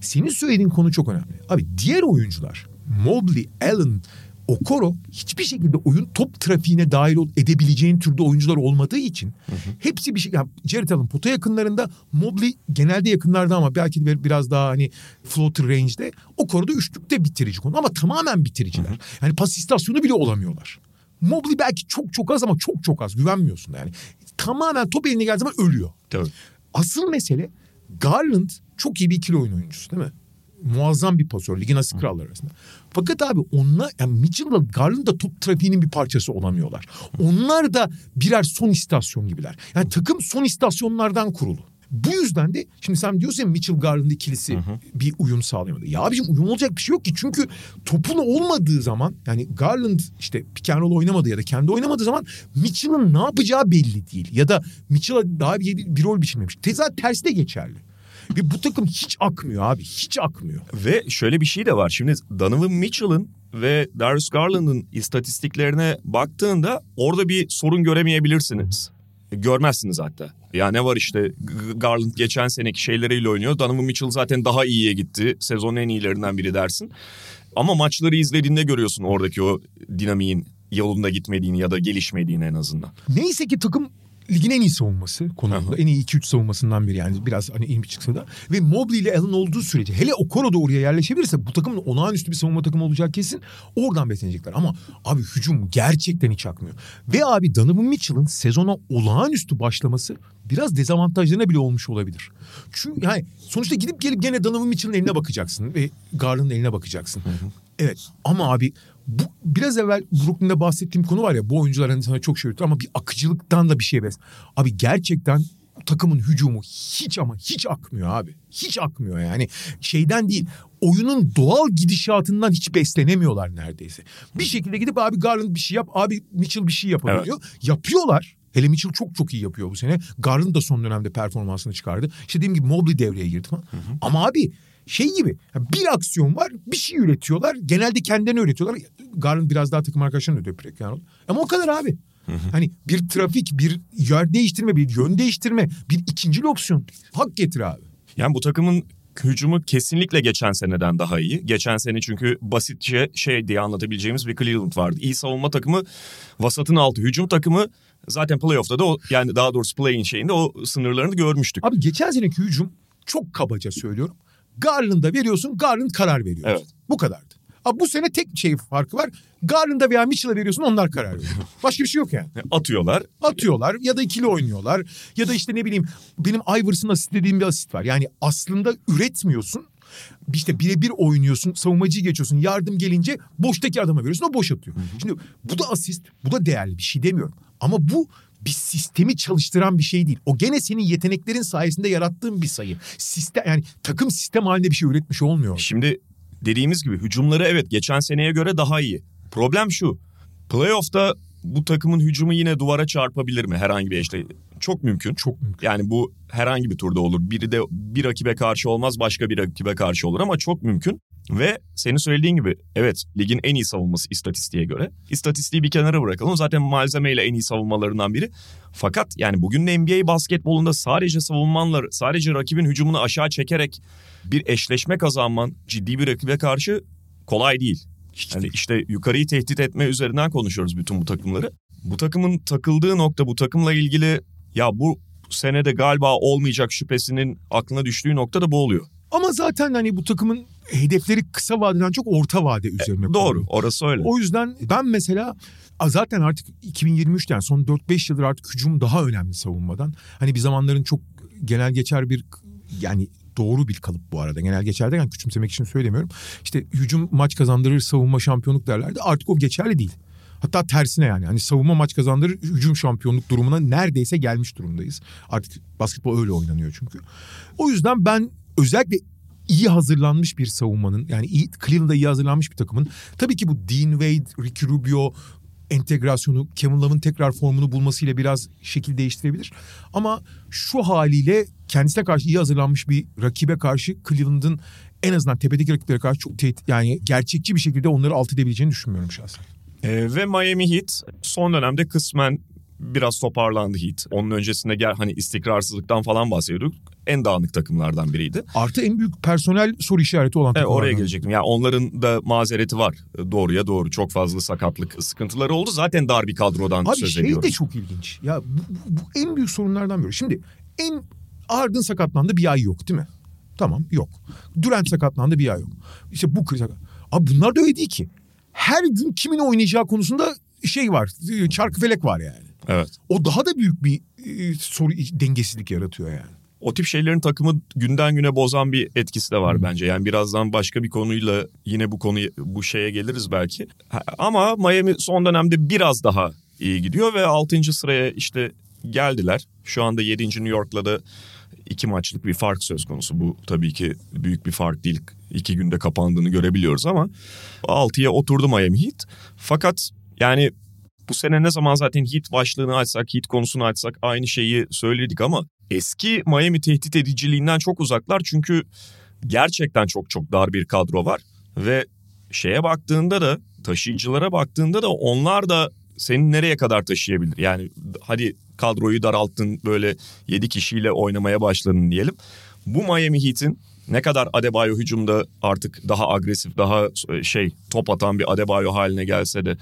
Senin söylediğin konu çok önemli. Abi diğer oyuncular Mobley, Allen, Okoro hiçbir şekilde oyun top trafiğine dahil ol- edebileceğin türde oyuncular olmadığı için hepsi bir şey. Yani Jared Allen pota yakınlarında Mobley genelde yakınlarda ama belki de biraz daha hani floater range'de Okoro da üçlükte bitirici konu ama tamamen bitiriciler. Yani pas istasyonu bile olamıyorlar. Mobley belki çok çok az ama çok çok az güvenmiyorsun yani. Tamamen top eline geldiği zaman ölüyor. Tabii. Asıl mesele Garland çok iyi bir ikili oyun oyuncusu değil mi? Muazzam bir pasör. Ligin asıl kralları arasında. Fakat abi onlar yani Mitchell'la Garland da top trafiğinin bir parçası olamıyorlar. Onlar da birer son istasyon gibiler. Yani takım son istasyonlardan kurulu. Bu yüzden de şimdi sen diyorsun ya Mitchell Garland ikilisi bir uyum sağlayamadı. Ya abicim uyum olacak bir şey yok ki. Çünkü topun olmadığı zaman yani Garland işte pick and roll oynamadı ya da kendi oynamadığı zaman Mitchell'ın ne yapacağı belli değil. Ya da Mitchell'a daha bir, bir rol biçilmemiş. Teza tersi de geçerli. Ve bu takım hiç akmıyor abi. Hiç akmıyor. Ve şöyle bir şey de var. Şimdi Donovan Mitchell'ın ve Darius Garland'ın istatistiklerine baktığında orada bir sorun göremeyebilirsiniz. Görmezsiniz hatta. Ya ne var işte Garland geçen seneki şeyleriyle oynuyor. Donovan Mitchell zaten daha iyiye gitti. Sezonun en iyilerinden biri dersin. Ama maçları izlediğinde görüyorsun oradaki o dinamiğin yolunda gitmediğini ya da gelişmediğini en azından. Neyse ki takım ligin en iyi savunması konusunda. Aha. En iyi 2-3 savunmasından biri yani biraz hani bir çıksa da. Ve Mobley ile Allen olduğu sürece hele Okoro da oraya yerleşebilirse bu takımın olağanüstü bir savunma takımı olacak kesin. Oradan beslenecekler ama abi hücum gerçekten hiç akmıyor. Ve abi Donovan Mitchell'ın sezona olağanüstü başlaması biraz dezavantajlarına bile olmuş olabilir. Çünkü yani sonuçta gidip gelip gene Donovan Mitchell'ın eline bakacaksın ve Garland'ın eline bakacaksın. Evet ama abi bu biraz evvel Brooklyn'de bahsettiğim konu var ya bu oyuncular hani sana çok şey öğretir ama bir akıcılıktan da bir şey bes. Abi gerçekten takımın hücumu hiç ama hiç akmıyor abi. Hiç akmıyor yani. Şeyden değil oyunun doğal gidişatından hiç beslenemiyorlar neredeyse. Bir şekilde gidip abi Garland bir şey yap abi Mitchell bir şey yapabiliyor. Yapıyorlar. Hele Mitchell çok çok iyi yapıyor bu sene. Garland da son dönemde performansını çıkardı. İşte dediğim gibi Mobley devreye girdi falan. Ama abi şey gibi bir aksiyon var bir şey üretiyorlar. Genelde kendilerini üretiyorlar. Garland biraz daha takım arkadaşlarını and roll. Ama o kadar abi. Hani bir trafik, bir yer değiştirme, bir yön değiştirme, bir ikinci opsiyon. Hak getir abi. Yani bu takımın hücumu kesinlikle geçen seneden daha iyi. Geçen sene çünkü basitçe şey diye anlatabileceğimiz bir Cleveland vardı. İyi savunma takımı, vasatın altı hücum takımı zaten playoff'ta da o yani daha doğrusu play-in şeyinde o sınırlarını görmüştük. Abi geçen seneki hücum çok kabaca söylüyorum. Garland'a veriyorsun, Garland karar veriyor. Evet. Bu kadardı. Abi bu sene tek şey farkı var. Garland'a veya Mitchell'a veriyorsun onlar karar veriyor. Başka bir şey yok yani. Atıyorlar. Atıyorlar ya da ikili oynuyorlar. Ya da işte ne bileyim benim Ivers'ın asist dediğim bir asist var. Yani aslında üretmiyorsun. İşte birebir oynuyorsun, savunmacıyı geçiyorsun. Yardım gelince boştaki adama veriyorsun, o boş atıyor. Şimdi bu da asist, bu da değerli bir şey demiyorum. Ama bu bir sistemi çalıştıran bir şey değil. O gene senin yeteneklerin sayesinde yarattığın bir sayı. Sistem yani takım sistem halinde bir şey üretmiş olmuyor. Şimdi dediğimiz gibi hücumları evet geçen seneye göre daha iyi. Problem şu. Playoff'ta bu takımın hücumu yine duvara çarpabilir mi herhangi bir eşle? Çok mümkün. Çok mümkün. Yani bu herhangi bir turda olur. Biri de bir rakibe karşı olmaz başka bir rakibe karşı olur ama çok mümkün. Ve senin söylediğin gibi evet ligin en iyi savunması istatistiğe göre. İstatistiği bir kenara bırakalım. Zaten malzemeyle en iyi savunmalarından biri. Fakat yani bugün NBA basketbolunda sadece savunmanlar, sadece rakibin hücumunu aşağı çekerek bir eşleşme kazanman ciddi bir rakibe karşı kolay değil. Yani işte yukarıyı tehdit etme üzerinden konuşuyoruz bütün bu takımları. Bu takımın takıldığı nokta bu takımla ilgili ya bu senede galiba olmayacak şüphesinin aklına düştüğü nokta da bu oluyor. Ama zaten hani bu takımın hedefleri kısa vadeden çok orta vade üzerine E, Doğru kurulu. orası öyle. O yüzden ben mesela zaten artık 2023'ten son 4-5 yıldır artık hücum daha önemli savunmadan. Hani bir zamanların çok genel geçer bir yani doğru bir kalıp bu arada. Genel geçer derken küçümsemek için söylemiyorum. İşte hücum maç kazandırır, savunma şampiyonluk derlerdi. Artık o geçerli değil. Hatta tersine yani. Hani savunma maç kazandırır, hücum şampiyonluk durumuna neredeyse gelmiş durumdayız. Artık basketbol öyle oynanıyor çünkü. O yüzden ben özellikle iyi hazırlanmış bir savunmanın yani iyi, Cleveland'da iyi hazırlanmış bir takımın tabii ki bu Dean Wade, Ricky Rubio entegrasyonu Kevin Love'ın tekrar formunu bulmasıyla biraz şekil değiştirebilir. Ama şu haliyle kendisine karşı iyi hazırlanmış bir rakibe karşı Cleveland'ın en azından tepedeki rakiplere karşı çok tehdit, yani gerçekçi bir şekilde onları alt edebileceğini düşünmüyorum şahsen. Ee, ve Miami Heat son dönemde kısmen biraz toparlandı Heat. Onun öncesinde gel hani istikrarsızlıktan falan bahsediyorduk. En dağınık takımlardan biriydi. Artı en büyük personel soru işareti olan takımlardan. oraya gelecektim. Yani onların da mazereti var. Doğruya doğru. Çok fazla sakatlık sıkıntıları oldu. Zaten dar bir kadrodan Abi söz şey ediyoruz. de çok ilginç. Ya bu, bu- bu en büyük sorunlardan biri. Şimdi en Harden sakatlandı bir ay yok değil mi? Tamam yok. Durant sakatlandı bir ay yok. İşte bu kriz. Abi bunlar da öyle değil ki. Her gün kimin oynayacağı konusunda şey var. Çarkı felek var yani. Evet. O daha da büyük bir e, soru dengesizlik yaratıyor yani. O tip şeylerin takımı günden güne bozan bir etkisi de var bence. Yani birazdan başka bir konuyla yine bu konuyu bu şeye geliriz belki. Ama Miami son dönemde biraz daha iyi gidiyor ve 6. sıraya işte geldiler. Şu anda 7. New York'la da iki maçlık bir fark söz konusu. Bu tabii ki büyük bir fark değil. İki günde kapandığını görebiliyoruz ama 6'ya oturdu Miami Heat. Fakat yani bu sene ne zaman zaten Heat başlığını açsak, Heat konusunu açsak aynı şeyi söyledik ama eski Miami tehdit ediciliğinden çok uzaklar. Çünkü gerçekten çok çok dar bir kadro var ve şeye baktığında da taşıyıcılara baktığında da onlar da seni nereye kadar taşıyabilir? Yani hadi kadroyu daralttın böyle 7 kişiyle oynamaya başladın diyelim. Bu Miami Heat'in ne kadar Adebayo hücumda artık daha agresif, daha şey top atan bir Adebayo haline gelse de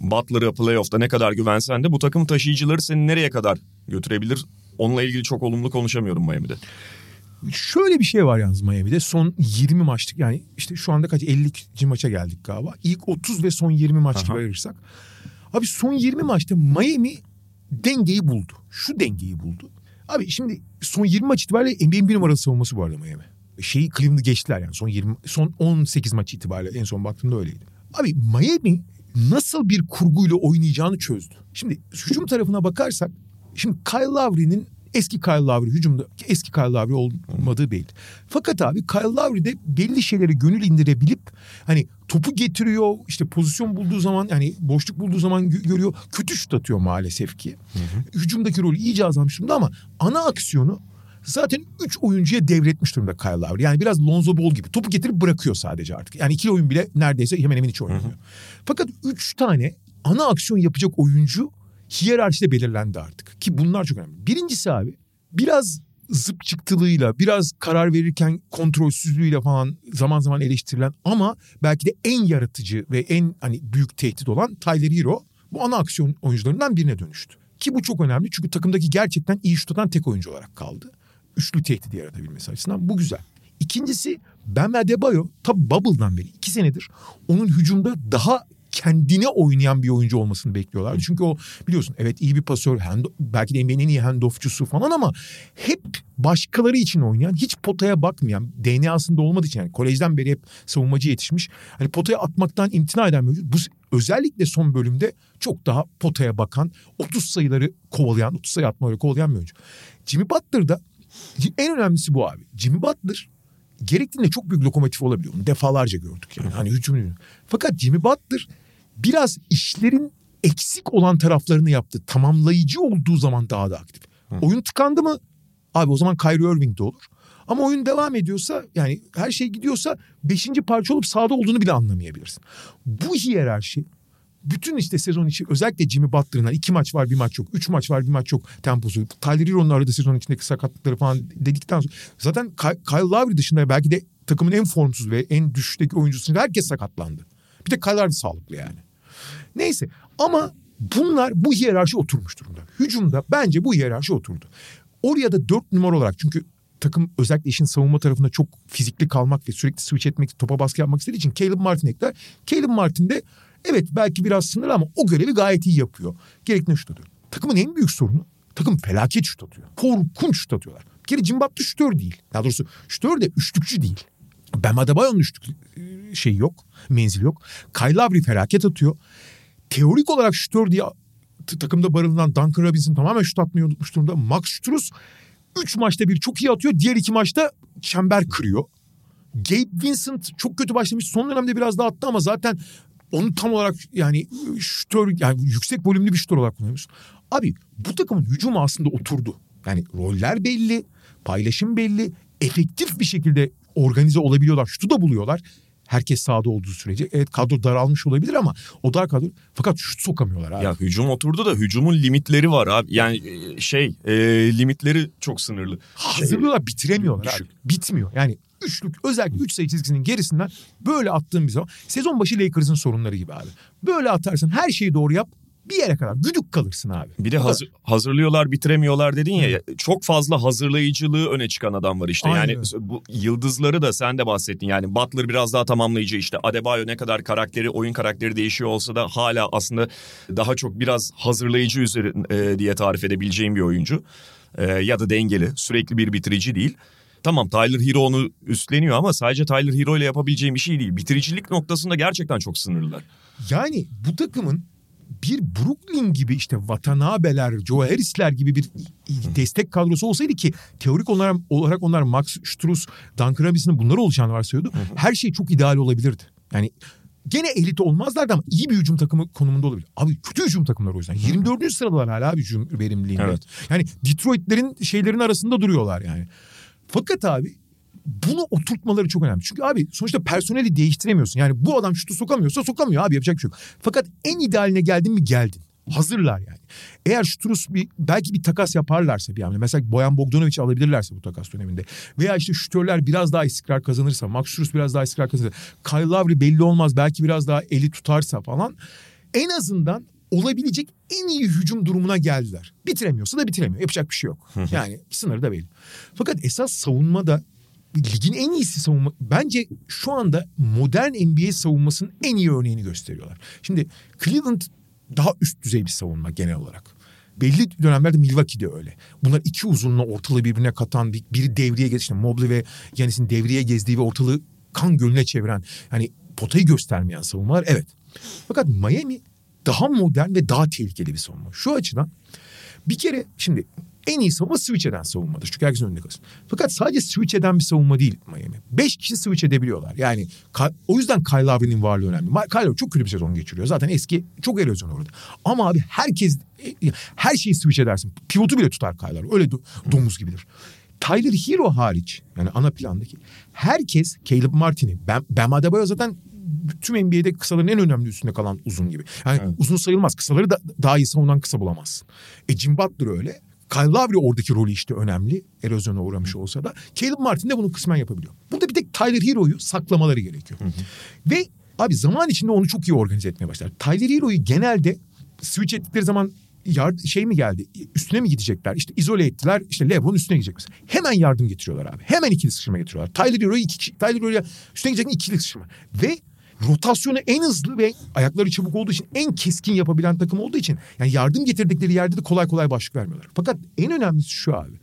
Butler'ı playoff'ta ne kadar güvensen de bu takım taşıyıcıları seni nereye kadar götürebilir? Onunla ilgili çok olumlu konuşamıyorum Miami'de. Şöyle bir şey var yalnız Miami'de. Son 20 maçlık yani işte şu anda kaç 50. maça geldik galiba. İlk 30 ve son 20 maç gibi ayırırsak. Abi son 20 maçta Miami dengeyi buldu. Şu dengeyi buldu. Abi şimdi son 20 maç itibariyle NBA'in bir numaralı savunması bu arada Miami. Şeyi Cleveland'ı geçtiler yani son 20 son 18 maç itibariyle en son baktığımda öyleydi. Abi Miami nasıl bir kurguyla oynayacağını çözdü. Şimdi hücum tarafına bakarsak şimdi Kyle Lowry'nin eski Kyle Lowry hücumda eski Kyle Lowry olmadığı belli. Fakat abi Kyle Lowry de belli şeylere gönül indirebilip hani topu getiriyor işte pozisyon bulduğu zaman yani boşluk bulduğu zaman gö- görüyor kötü şut atıyor maalesef ki. Hücumdaki rolü iyice azalmış durumda ama ana aksiyonu zaten 3 oyuncuya devretmiş durumda Kyle Lowry. Yani biraz Lonzo Ball gibi topu getirip bırakıyor sadece artık. Yani ikili oyun bile neredeyse hemen hemen hiç oynamıyor. Fakat 3 tane ana aksiyon yapacak oyuncu hiyerarşide belirlendi artık. Ki bunlar çok önemli. Birincisi abi biraz zıp çıktılığıyla, biraz karar verirken kontrolsüzlüğüyle falan zaman zaman eleştirilen ama belki de en yaratıcı ve en hani büyük tehdit olan Tyler Hero bu ana aksiyon oyuncularından birine dönüştü. Ki bu çok önemli çünkü takımdaki gerçekten iyi şut atan tek oyuncu olarak kaldı. Üçlü tehdidi yaratabilmesi açısından bu güzel. İkincisi Ben ve Adebayo tabi Bubble'dan beri iki senedir onun hücumda daha kendine oynayan bir oyuncu olmasını bekliyorlar. Çünkü o biliyorsun evet iyi bir pasör, hand, belki de NBA'nin en iyi handoffçusu falan ama hep başkaları için oynayan, hiç potaya bakmayan, DNA'sında olmadığı için yani kolejden beri hep savunmacı yetişmiş. Hani potaya atmaktan imtina eden bir oyuncu. Bu özellikle son bölümde çok daha potaya bakan, 30 sayıları kovalayan, 30 sayı atmaları kovalayan bir oyuncu. Jimmy Butler'da en önemlisi bu abi. Jimmy Butler gerektiğinde çok büyük lokomotif olabiliyor. Onu defalarca gördük yani. Hani hücum. Fakat Jimmy Butler biraz işlerin eksik olan taraflarını yaptı. Tamamlayıcı olduğu zaman daha da aktif. Hı. Oyun tıkandı mı? Abi o zaman Kyrie Irving de olur. Ama oyun devam ediyorsa yani her şey gidiyorsa beşinci parça olup sahada olduğunu bile anlamayabilirsin. Bu hiyerarşi bütün işte sezon içi özellikle Jimmy Butler'ın iki maç var bir maç yok. Üç maç var bir maç yok temposu. Tyler Hero'nun aradığı sezon içindeki sakatlıkları falan dedikten sonra. Zaten Kyle Lowry dışında belki de takımın en formsuz ve en düşüşteki oyuncusu herkes sakatlandı. Bir de Kyle Lowry sağlıklı yani. Neyse ama bunlar bu hiyerarşi oturmuş durumda. Hücumda bence bu hiyerarşi oturdu. Oraya da dört numara olarak çünkü takım özellikle işin savunma tarafında çok fizikli kalmak ve sürekli switch etmek, topa baskı yapmak istediği için Caleb Martin ekler. Caleb Martin de evet belki biraz sınırlı ama o görevi gayet iyi yapıyor. Gerekli şut atıyor. Takımın en büyük sorunu takım felaket şut atıyor. Korkunç şut atıyorlar. Bir kere Cimbat'ta şutör değil. Daha doğrusu şutör de üçlükçü değil. Bam Adebayo'nun üçlük şey yok. Menzil yok. Kyle felaket atıyor. Teorik olarak şutör diye takımda barınılan Duncan Robinson tamamen şut atmayı unutmuş durumda. Max Struz 3 maçta bir çok iyi atıyor. Diğer iki maçta çember kırıyor. Gabe Vincent çok kötü başlamış. Son dönemde biraz daha attı ama zaten onu tam olarak yani şutör yani yüksek volümlü bir şutör olarak kullanıyorsun. Abi bu takımın hücumu aslında oturdu. Yani roller belli, paylaşım belli, efektif bir şekilde organize olabiliyorlar. Şutu da buluyorlar. Herkes sahada olduğu sürece. Evet kadro daralmış olabilir ama o dar kadro fakat şut sokamıyorlar abi. Ya hücum oturdu da hücumun limitleri var abi. Yani şey e, limitleri çok sınırlı. Hazırlıyorlar bitiremiyorlar abi. Bitmiyor. Yani üçlük özellikle üç sayı çizgisinin gerisinden böyle attığın bir zaman sezon başı Lakers'ın sorunları gibi abi. Böyle atarsın her şeyi doğru yap bir yere kadar güdük kalırsın abi. Bir de hazır, hazırlıyorlar bitiremiyorlar dedin ya Hı. çok fazla hazırlayıcılığı öne çıkan adam var işte. Aynen. Yani bu yıldızları da sen de bahsettin yani Butler biraz daha tamamlayıcı işte Adebayo ne kadar karakteri oyun karakteri değişiyor olsa da hala aslında daha çok biraz hazırlayıcı üzeri e, diye tarif edebileceğim bir oyuncu. E, ya da dengeli sürekli bir bitirici değil. Tamam Tyler Hero onu üstleniyor ama sadece Tyler Hero ile yapabileceğim bir şey değil. Bitiricilik noktasında gerçekten çok sınırlılar. Yani bu takımın bir Brooklyn gibi işte Watanabe'ler, Joe Harris'ler gibi bir destek kadrosu olsaydı ki teorik olarak, olarak onlar Max Struz, Duncan Robinson'ın bunları olacağını varsayıyordu. Her şey çok ideal olabilirdi. Yani gene elit olmazlardı ama iyi bir hücum takımı konumunda olabilir. Abi kötü hücum takımları o yüzden. 24. sıradalar hala hücum verimliliğinde. Evet. Yani Detroit'lerin şeylerin arasında duruyorlar yani. Fakat abi bunu oturtmaları çok önemli. Çünkü abi sonuçta personeli değiştiremiyorsun. Yani bu adam şutu sokamıyorsa sokamıyor abi yapacak bir şey yok. Fakat en idealine geldin mi geldin. Hazırlar yani. Eğer Şuturus bir belki bir takas yaparlarsa bir hamle. Mesela Boyan Bogdanovic alabilirlerse bu takas döneminde. Veya işte şutörler biraz daha istikrar kazanırsa. Max Şuturus biraz daha istikrar kazanırsa. Kyle Lowry belli olmaz. Belki biraz daha eli tutarsa falan. En azından olabilecek en iyi hücum durumuna geldiler. Bitiremiyorsa da bitiremiyor. Yapacak bir şey yok. Yani sınır da belli. Fakat esas savunma da ligin en iyisi savunma. Bence şu anda modern NBA savunmasının en iyi örneğini gösteriyorlar. Şimdi Cleveland daha üst düzey bir savunma genel olarak. Belli dönemlerde Milwaukee'de öyle. Bunlar iki uzunla ortalığı birbirine katan, biri devreye geçti. Mobley ve Yanis'in devreye gezdiği ve ortalığı kan gölüne çeviren, yani potayı göstermeyen savunmalar evet. Fakat Miami daha modern ve daha tehlikeli bir savunma. Şu açıdan bir kere şimdi en iyi savunma switch eden savunmadır. Çünkü herkesin önünde kalsın. Fakat sadece switch eden bir savunma değil Miami. Beş kişi switch edebiliyorlar. Yani o yüzden Kyle Lowry'nin varlığı önemli. Kyle Lowry çok kötü bir sezon geçiriyor. Zaten eski çok erozyon orada. Ama abi herkes e, her şeyi switch edersin. Pivotu bile tutar Kyle Lowry. Öyle domuz gibidir. Tyler Hero hariç yani ana plandaki herkes Caleb Martin'i ben, Ben Adebayo zaten tüm NBA'de kısaların en önemli üstünde kalan uzun gibi. Yani evet. uzun sayılmaz. Kısaları da daha iyi savunan kısa bulamazsın. E Jim Butler öyle. Kyle Lowry oradaki rolü işte önemli. Erozyona uğramış olsa da. Caleb Martin de bunu kısmen yapabiliyor. Burada bir tek Tyler Hero'yu saklamaları gerekiyor. Ve abi zaman içinde onu çok iyi organize etmeye başlar. Tyler Hero'yu genelde switch ettikleri zaman yard şey mi geldi? Üstüne mi gidecekler? İşte izole ettiler. İşte LeBron üstüne gidecek mesela. Hemen yardım getiriyorlar abi. Hemen ikili sıçrama getiriyorlar. Tyler Hero'yu iki Tyler Hero'ya üstüne gidecek ikili sıçrama. Ve rotasyonu en hızlı ve ayakları çabuk olduğu için en keskin yapabilen takım olduğu için yani yardım getirdikleri yerde de kolay kolay başlık vermiyorlar. Fakat en önemlisi şu abi.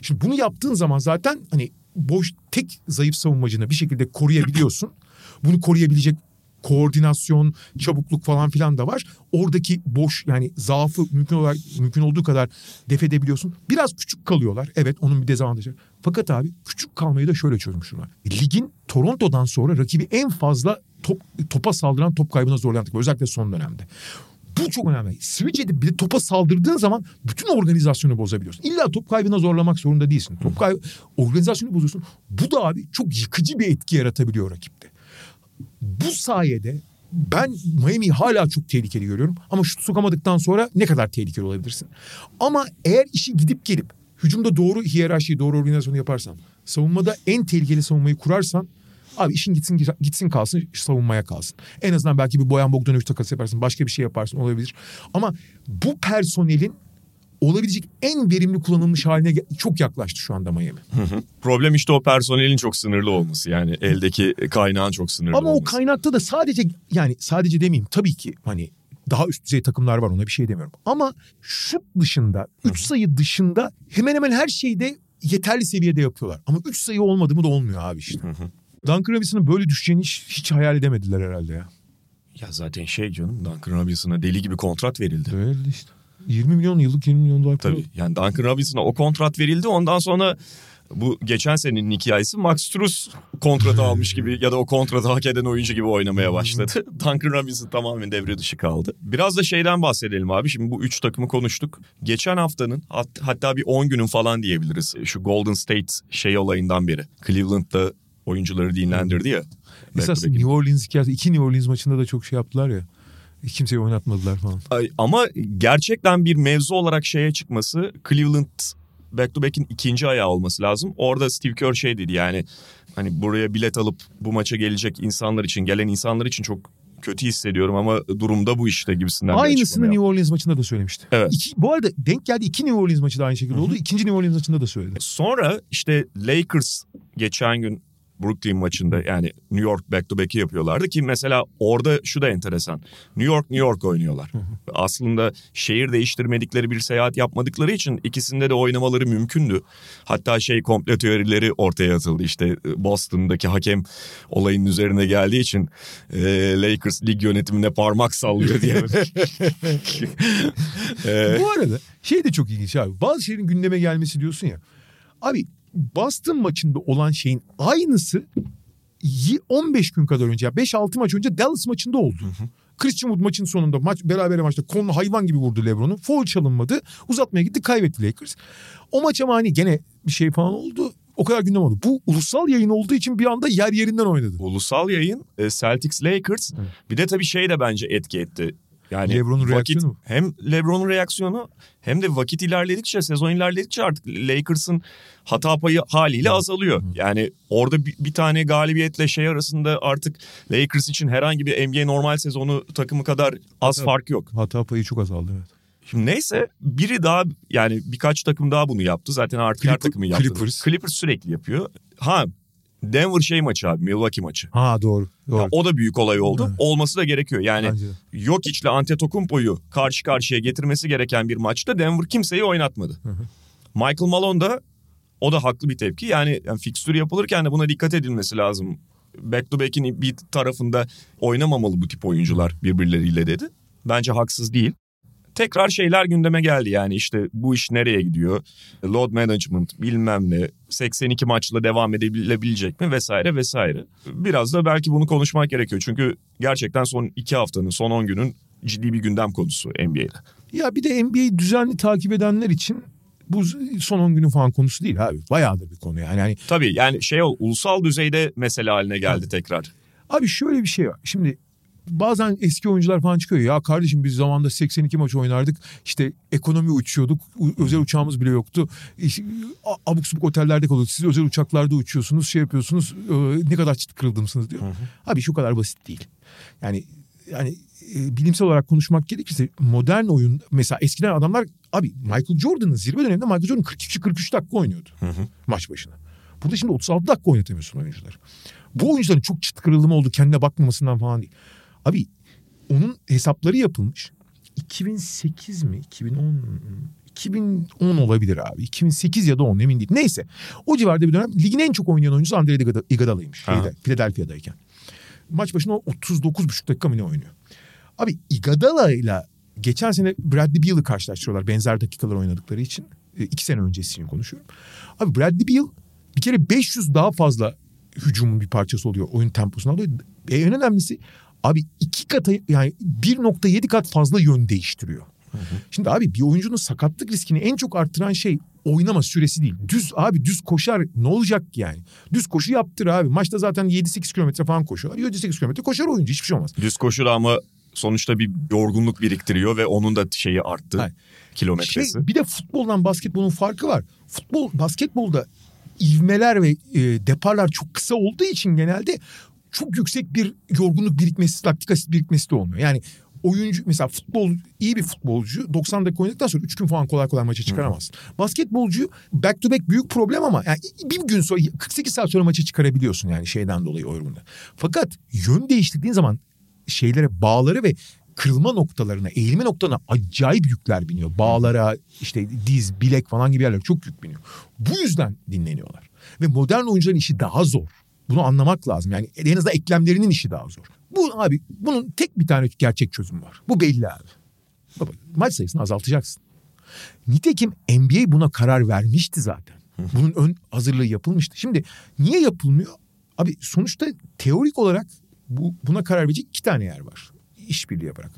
Şimdi bunu yaptığın zaman zaten hani boş tek zayıf savunmacını bir şekilde koruyabiliyorsun. Bunu koruyabilecek koordinasyon, çabukluk falan filan da var. Oradaki boş yani zaafı mümkün olarak mümkün olduğu kadar def edebiliyorsun. Biraz küçük kalıyorlar. Evet onun bir dezavantajı. Fakat abi küçük kalmayı da şöyle çözmüşler. Ligin Toronto'dan sonra rakibi en fazla top, topa saldıran top kaybına zorlayan. Özellikle son dönemde. Bu çok önemli. Switch edip bir topa saldırdığın zaman bütün organizasyonu bozabiliyorsun. İlla top kaybına zorlamak zorunda değilsin. Top kaybı organizasyonu bozuyorsun. Bu da abi çok yıkıcı bir etki yaratabiliyor rakipte. Bu sayede ben Miami'yi hala çok tehlikeli görüyorum. Ama şut sokamadıktan sonra ne kadar tehlikeli olabilirsin. Ama eğer işi gidip gelip hücumda doğru hiyerarşiyi, doğru organizasyonu yaparsan, savunmada en tehlikeli savunmayı kurarsan Abi işin gitsin gitsin kalsın savunmaya kalsın. En azından belki bir Boyan Bogdanovic takası yaparsın. Başka bir şey yaparsın olabilir. Ama bu personelin olabilecek en verimli kullanılmış haline çok yaklaştı şu anda Miami. Problem işte o personelin çok sınırlı olması. Yani eldeki kaynağın çok sınırlı Ama olması. o kaynakta da sadece yani sadece demeyeyim tabii ki hani daha üst düzey takımlar var ona bir şey demiyorum. Ama şut dışında, 3 sayı dışında hemen hemen her şeyde yeterli seviyede yapıyorlar. Ama 3 sayı olmadı mı da olmuyor abi işte. Duncan Robinson'ın böyle düşeceğini hiç, hiç hayal edemediler herhalde ya. Ya zaten şey canım Duncan Robinson'a deli gibi kontrat verildi. Öyle işte. 20 milyon yıllık 20 milyon dolar. Tabii yani Duncan Robinson'a o kontrat verildi ondan sonra bu geçen senenin hikayesi Max Struz kontratı almış gibi ya da o kontratı hak eden oyuncu gibi oynamaya başladı. Duncan Robinson tamamen devre dışı kaldı. Biraz da şeyden bahsedelim abi. Şimdi bu üç takımı konuştuk. Geçen haftanın hat, hatta bir 10 günün falan diyebiliriz. Şu Golden State şey olayından beri. Cleveland'da oyuncuları dinlendirdi ya. Esas New Orleans hikayesi. iki New Orleans maçında da çok şey yaptılar ya. Kimseyi oynatmadılar falan. Ama gerçekten bir mevzu olarak şeye çıkması Cleveland back to back'in ikinci ayağı olması lazım. Orada Steve Kerr şey dedi yani hani buraya bilet alıp bu maça gelecek insanlar için gelen insanlar için çok kötü hissediyorum ama durumda bu işte gibisinden. Aynısını New Orleans maçında da söylemişti. Evet. İki, bu arada denk geldi iki New Orleans maçı da aynı şekilde oldu. İkinci New Orleans maçında da söyledi. Sonra işte Lakers geçen gün Brooklyn maçında yani New York back to back'i yapıyorlardı ki mesela orada şu da enteresan. New York New York oynuyorlar. Aslında şehir değiştirmedikleri bir seyahat yapmadıkları için ikisinde de oynamaları mümkündü. Hatta şey komple teorileri ortaya atıldı işte Boston'daki hakem olayın üzerine geldiği için e, Lakers lig yönetimine parmak sallıyor diye. e, Bu arada şey de çok ilginç abi. Bazı şeylerin gündeme gelmesi diyorsun ya. Abi Boston maçında olan şeyin aynısı 15 gün kadar önce 5-6 maç önce Dallas maçında oldu. Hı hı. Christian Wood maçın sonunda maç beraber maçta kolunu hayvan gibi vurdu LeBron'u. Foul çalınmadı. Uzatmaya gitti kaybetti Lakers. O maç ama hani gene bir şey falan oldu. O kadar gündem oldu. Bu ulusal yayın olduğu için bir anda yer yerinden oynadı. Ulusal yayın e, Celtics Lakers. Hı. Bir de tabii şey de bence etki etti. Yani LeBron'un reaksiyonu hem LeBron'un reaksiyonu hem de vakit ilerledikçe, sezon ilerledikçe artık Lakers'ın hata payı haliyle azalıyor. Yani orada bir, bir tane galibiyetle şey arasında artık Lakers için herhangi bir NBA normal sezonu takımı kadar az hata, fark yok. Hata payı çok azaldı evet. Şimdi neyse biri daha yani birkaç takım daha bunu yaptı. Zaten artık Clipper, her takımı yaptı. Clippers. Clippers sürekli yapıyor. Ha Denver şey maçı abi Milwaukee maçı. Ha doğru. doğru. Ya, o da büyük olay oldu. Evet. Olması da gerekiyor. Yani ile Antetokounmpo'yu karşı karşıya getirmesi gereken bir maçta Denver kimseyi oynatmadı. Hı hı. Michael Malone da o da haklı bir tepki. Yani, yani fikstür yapılırken de buna dikkat edilmesi lazım. Back to back'in bir tarafında oynamamalı bu tip oyuncular birbirleriyle dedi. Bence haksız değil tekrar şeyler gündeme geldi yani işte bu iş nereye gidiyor? Load management bilmem ne 82 maçla devam edebilecek mi vesaire vesaire. Biraz da belki bunu konuşmak gerekiyor çünkü gerçekten son 2 haftanın son 10 günün ciddi bir gündem konusu NBA'de. Ya bir de NBA'yi düzenli takip edenler için bu son 10 günün falan konusu değil abi. Bayağıdır bir konu yani. yani Tabii yani şey ol, ulusal düzeyde mesele haline geldi tekrar. Abi şöyle bir şey var. Şimdi bazen eski oyuncular falan çıkıyor. Ya kardeşim biz zamanda 82 maç oynardık. İşte ekonomi uçuyorduk. U- özel uçağımız bile yoktu. İşte, abuk subuk otellerde kalıyorduk. Siz özel uçaklarda uçuyorsunuz, şey yapıyorsunuz. e, ne kadar çıt kırıldımsınız diyor. Abi şu kadar basit değil. Yani yani e, bilimsel olarak konuşmak gerekirse modern oyun mesela eskiden adamlar abi Michael Jordan'ın zirve döneminde Michael Jordan 42-43 dakika oynuyordu maç başına. Burada şimdi 36 dakika oynatamıyorsun oyuncuları. Bu oyuncuların çok çıt kırılımı mı oldu kendine bakmamasından falan değil. Abi onun hesapları yapılmış. 2008 mi? 2010 2010 olabilir abi. 2008 ya da 10 emin değil. Neyse. O civarda bir dönem ligin en çok oynayan oyuncusu Andre Iguodala- Iguodala'ymış. Şeyde, Philadelphia'dayken. Maç başına o 39,5 dakika mı ne oynuyor? Abi Iguodala ile geçen sene Bradley Beal'ı karşılaştırıyorlar benzer dakikalar oynadıkları için. E, iki sene öncesini konuşuyorum. Abi Bradley Beal bir kere 500 daha fazla hücumun bir parçası oluyor. Oyun temposuna alıyor. E, en önemlisi abi iki kata yani 1.7 kat fazla yön değiştiriyor. Şimdi abi bir oyuncunun sakatlık riskini en çok arttıran şey oynama süresi değil. Düz abi düz koşar ne olacak yani? Düz koşu yaptır abi. Maçta zaten 7-8 kilometre falan koşuyorlar. 7-8 kilometre koşar oyuncu hiçbir şey olmaz. Düz koşu da ama sonuçta bir yorgunluk biriktiriyor ve onun da şeyi arttı. Hayır. Kilometresi. Şey, bir de futboldan basketbolun farkı var. Futbol basketbolda ivmeler ve e, deparlar çok kısa olduğu için genelde çok yüksek bir yorgunluk birikmesi, laktik asit birikmesi de olmuyor. Yani oyuncu mesela futbol iyi bir futbolcu 90 dakika oynadıktan sonra 3 gün falan kolay kolay maça çıkaramaz. Basketbolcu back to back büyük problem ama yani bir gün sonra 48 saat sonra maça çıkarabiliyorsun yani şeyden dolayı o yorgunluğu. Fakat yön değiştirdiğin zaman şeylere bağları ve kırılma noktalarına, eğilme noktalarına acayip yükler biniyor. Bağlara, işte diz, bilek falan gibi yerlere çok yük biniyor. Bu yüzden dinleniyorlar. Ve modern oyuncuların işi daha zor. Bunu anlamak lazım. Yani en azından eklemlerinin işi daha zor. Bu abi bunun tek bir tane gerçek çözümü var. Bu belli abi. Baba, maç sayısını azaltacaksın. Nitekim NBA buna karar vermişti zaten. Bunun ön hazırlığı yapılmıştı. Şimdi niye yapılmıyor? Abi sonuçta teorik olarak bu, buna karar verecek iki tane yer var. İşbirliği yaparak.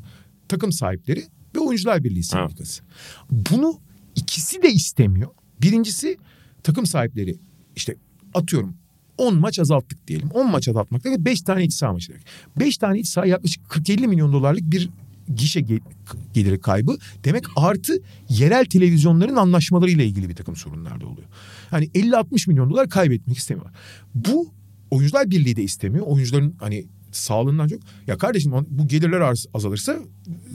Takım sahipleri ve oyuncular birliği sendikası. Bunu ikisi de istemiyor. Birincisi takım sahipleri işte atıyorum 10 maç azalttık diyelim. 10 maç azaltmak demek 5 tane iç saha maçı demek. 5 tane iç saha yaklaşık 40-50 milyon dolarlık bir gişe ge- geliri kaybı demek artı yerel televizyonların anlaşmalarıyla ilgili bir takım sorunlar da oluyor. Hani 50-60 milyon dolar kaybetmek istemiyorlar. Bu oyuncular birliği de istemiyor. Oyuncuların hani sağlığından çok. Ya kardeşim bu gelirler az- azalırsa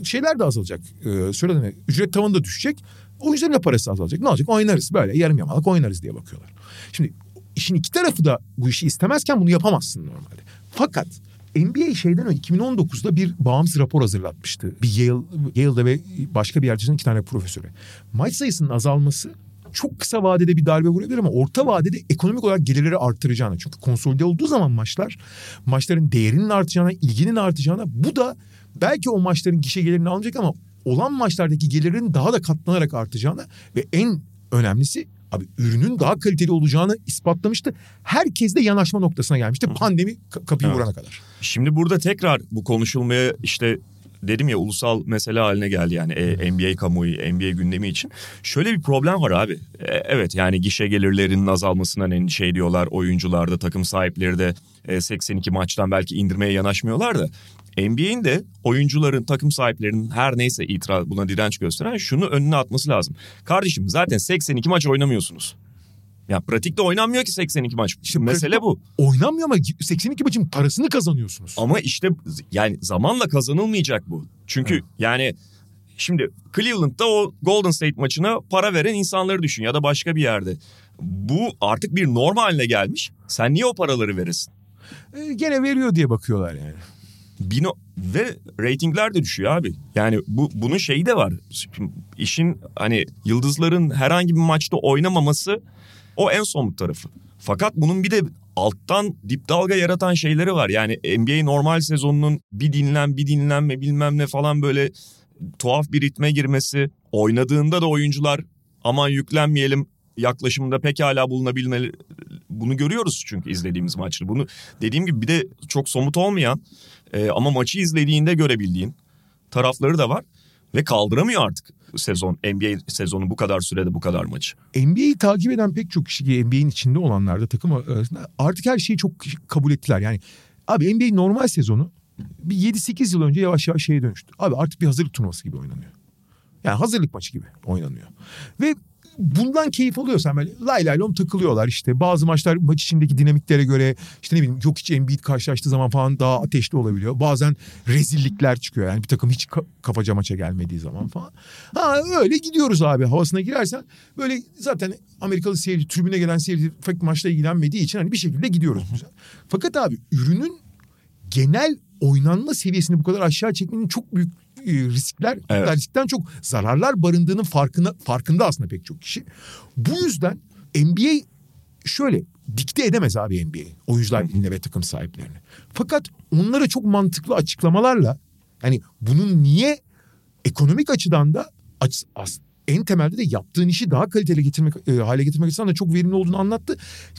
şeyler de azalacak. Ee, söylediğim ücret tavanı da düşecek. Oyuncuların da parası azalacak. Ne olacak? Oynarız böyle yarım yamalak oynarız diye bakıyorlar. Şimdi işin iki tarafı da bu işi istemezken bunu yapamazsın normalde. Fakat NBA şeyden önce 2019'da bir bağımsız rapor hazırlatmıştı. Bir Yale, Yale'da ve başka bir yerde iki tane profesörü. Maç sayısının azalması çok kısa vadede bir darbe vurabilir ama orta vadede ekonomik olarak gelirleri arttıracağını. Çünkü konsolide olduğu zaman maçlar maçların değerinin artacağına, ilginin artacağına bu da belki o maçların gişe gelirini almayacak ama olan maçlardaki gelirlerin daha da katlanarak artacağına ve en önemlisi abi ürünün daha kaliteli olacağını ispatlamıştı. Herkes de yanaşma noktasına gelmişti. Pandemi ka- kapıyı Evet. vurana kadar. Şimdi burada tekrar bu konuşulmaya işte dedim ya ulusal mesele haline geldi yani e, NBA kamuoyu, NBA gündemi için. Şöyle bir problem var abi. E, evet yani gişe gelirlerinin azalmasından endişe ediyorlar oyuncular da takım sahipleri de e, 82 maçtan belki indirmeye yanaşmıyorlar da. NBA'in de oyuncuların, takım sahiplerinin her neyse itiraz buna direnç gösteren şunu önüne atması lazım. Kardeşim zaten 82 maç oynamıyorsunuz. Ya pratikte oynanmıyor ki 82 maç. İşte Mesele bu. Oynanmıyor ama 82 maçın parasını kazanıyorsunuz. Ama işte yani zamanla kazanılmayacak bu. Çünkü yani şimdi Cleveland'da o Golden State maçına para veren insanları düşün ya da başka bir yerde. Bu artık bir norm haline gelmiş. Sen niye o paraları verirsin? Ee, gene veriyor diye bakıyorlar yani. Bino ve reytingler de düşüyor abi. Yani bu bunun şeyi de var. Şimdi işin hani yıldızların herhangi bir maçta oynamaması o en somut tarafı. Fakat bunun bir de alttan dip dalga yaratan şeyleri var. Yani NBA normal sezonunun bir dinlen bir dinlenme bilmem ne falan böyle tuhaf bir ritme girmesi. Oynadığında da oyuncular aman yüklenmeyelim yaklaşımında pekala bulunabilmeli. Bunu görüyoruz çünkü izlediğimiz maçları. Bunu dediğim gibi bir de çok somut olmayan e, ama maçı izlediğinde görebildiğin tarafları da var. Ve kaldıramıyor artık sezon NBA sezonu bu kadar sürede bu kadar maçı. NBA'yi takip eden pek çok kişi ki NBA'in içinde olanlar da takım arasında artık her şeyi çok kabul ettiler. Yani abi NBA normal sezonu bir 7-8 yıl önce yavaş yavaş şeye dönüştü. Abi artık bir hazırlık turnuvası gibi oynanıyor. Yani hazırlık maçı gibi oynanıyor. Ve bundan keyif alıyorsan böyle lay lay lom takılıyorlar işte. Bazı maçlar maç içindeki dinamiklere göre işte ne bileyim yok hiç Embiid karşılaştığı zaman falan daha ateşli olabiliyor. Bazen rezillikler çıkıyor yani bir takım hiç ka- kafaca maça gelmediği zaman falan. Ha öyle gidiyoruz abi havasına girersen böyle zaten Amerikalı seyirci tribüne gelen seyirci pek maçla ilgilenmediği için hani bir şekilde gidiyoruz. Güzel. Fakat abi ürünün genel oynanma seviyesini bu kadar aşağı çekmenin çok büyük riskler Evet. riskten çok zararlar barındığının farkına farkında aslında pek çok kişi. Bu yüzden NBA şöyle dikte edemez abi NBA oyuncular eline ve takım sahiplerini. Fakat onlara çok mantıklı açıklamalarla hani bunun niye ekonomik açıdan da aç, as- en temelde de yaptığın işi daha kaliteli getirmek e, hale getirmek açısından da çok verimli olduğunu anlattı.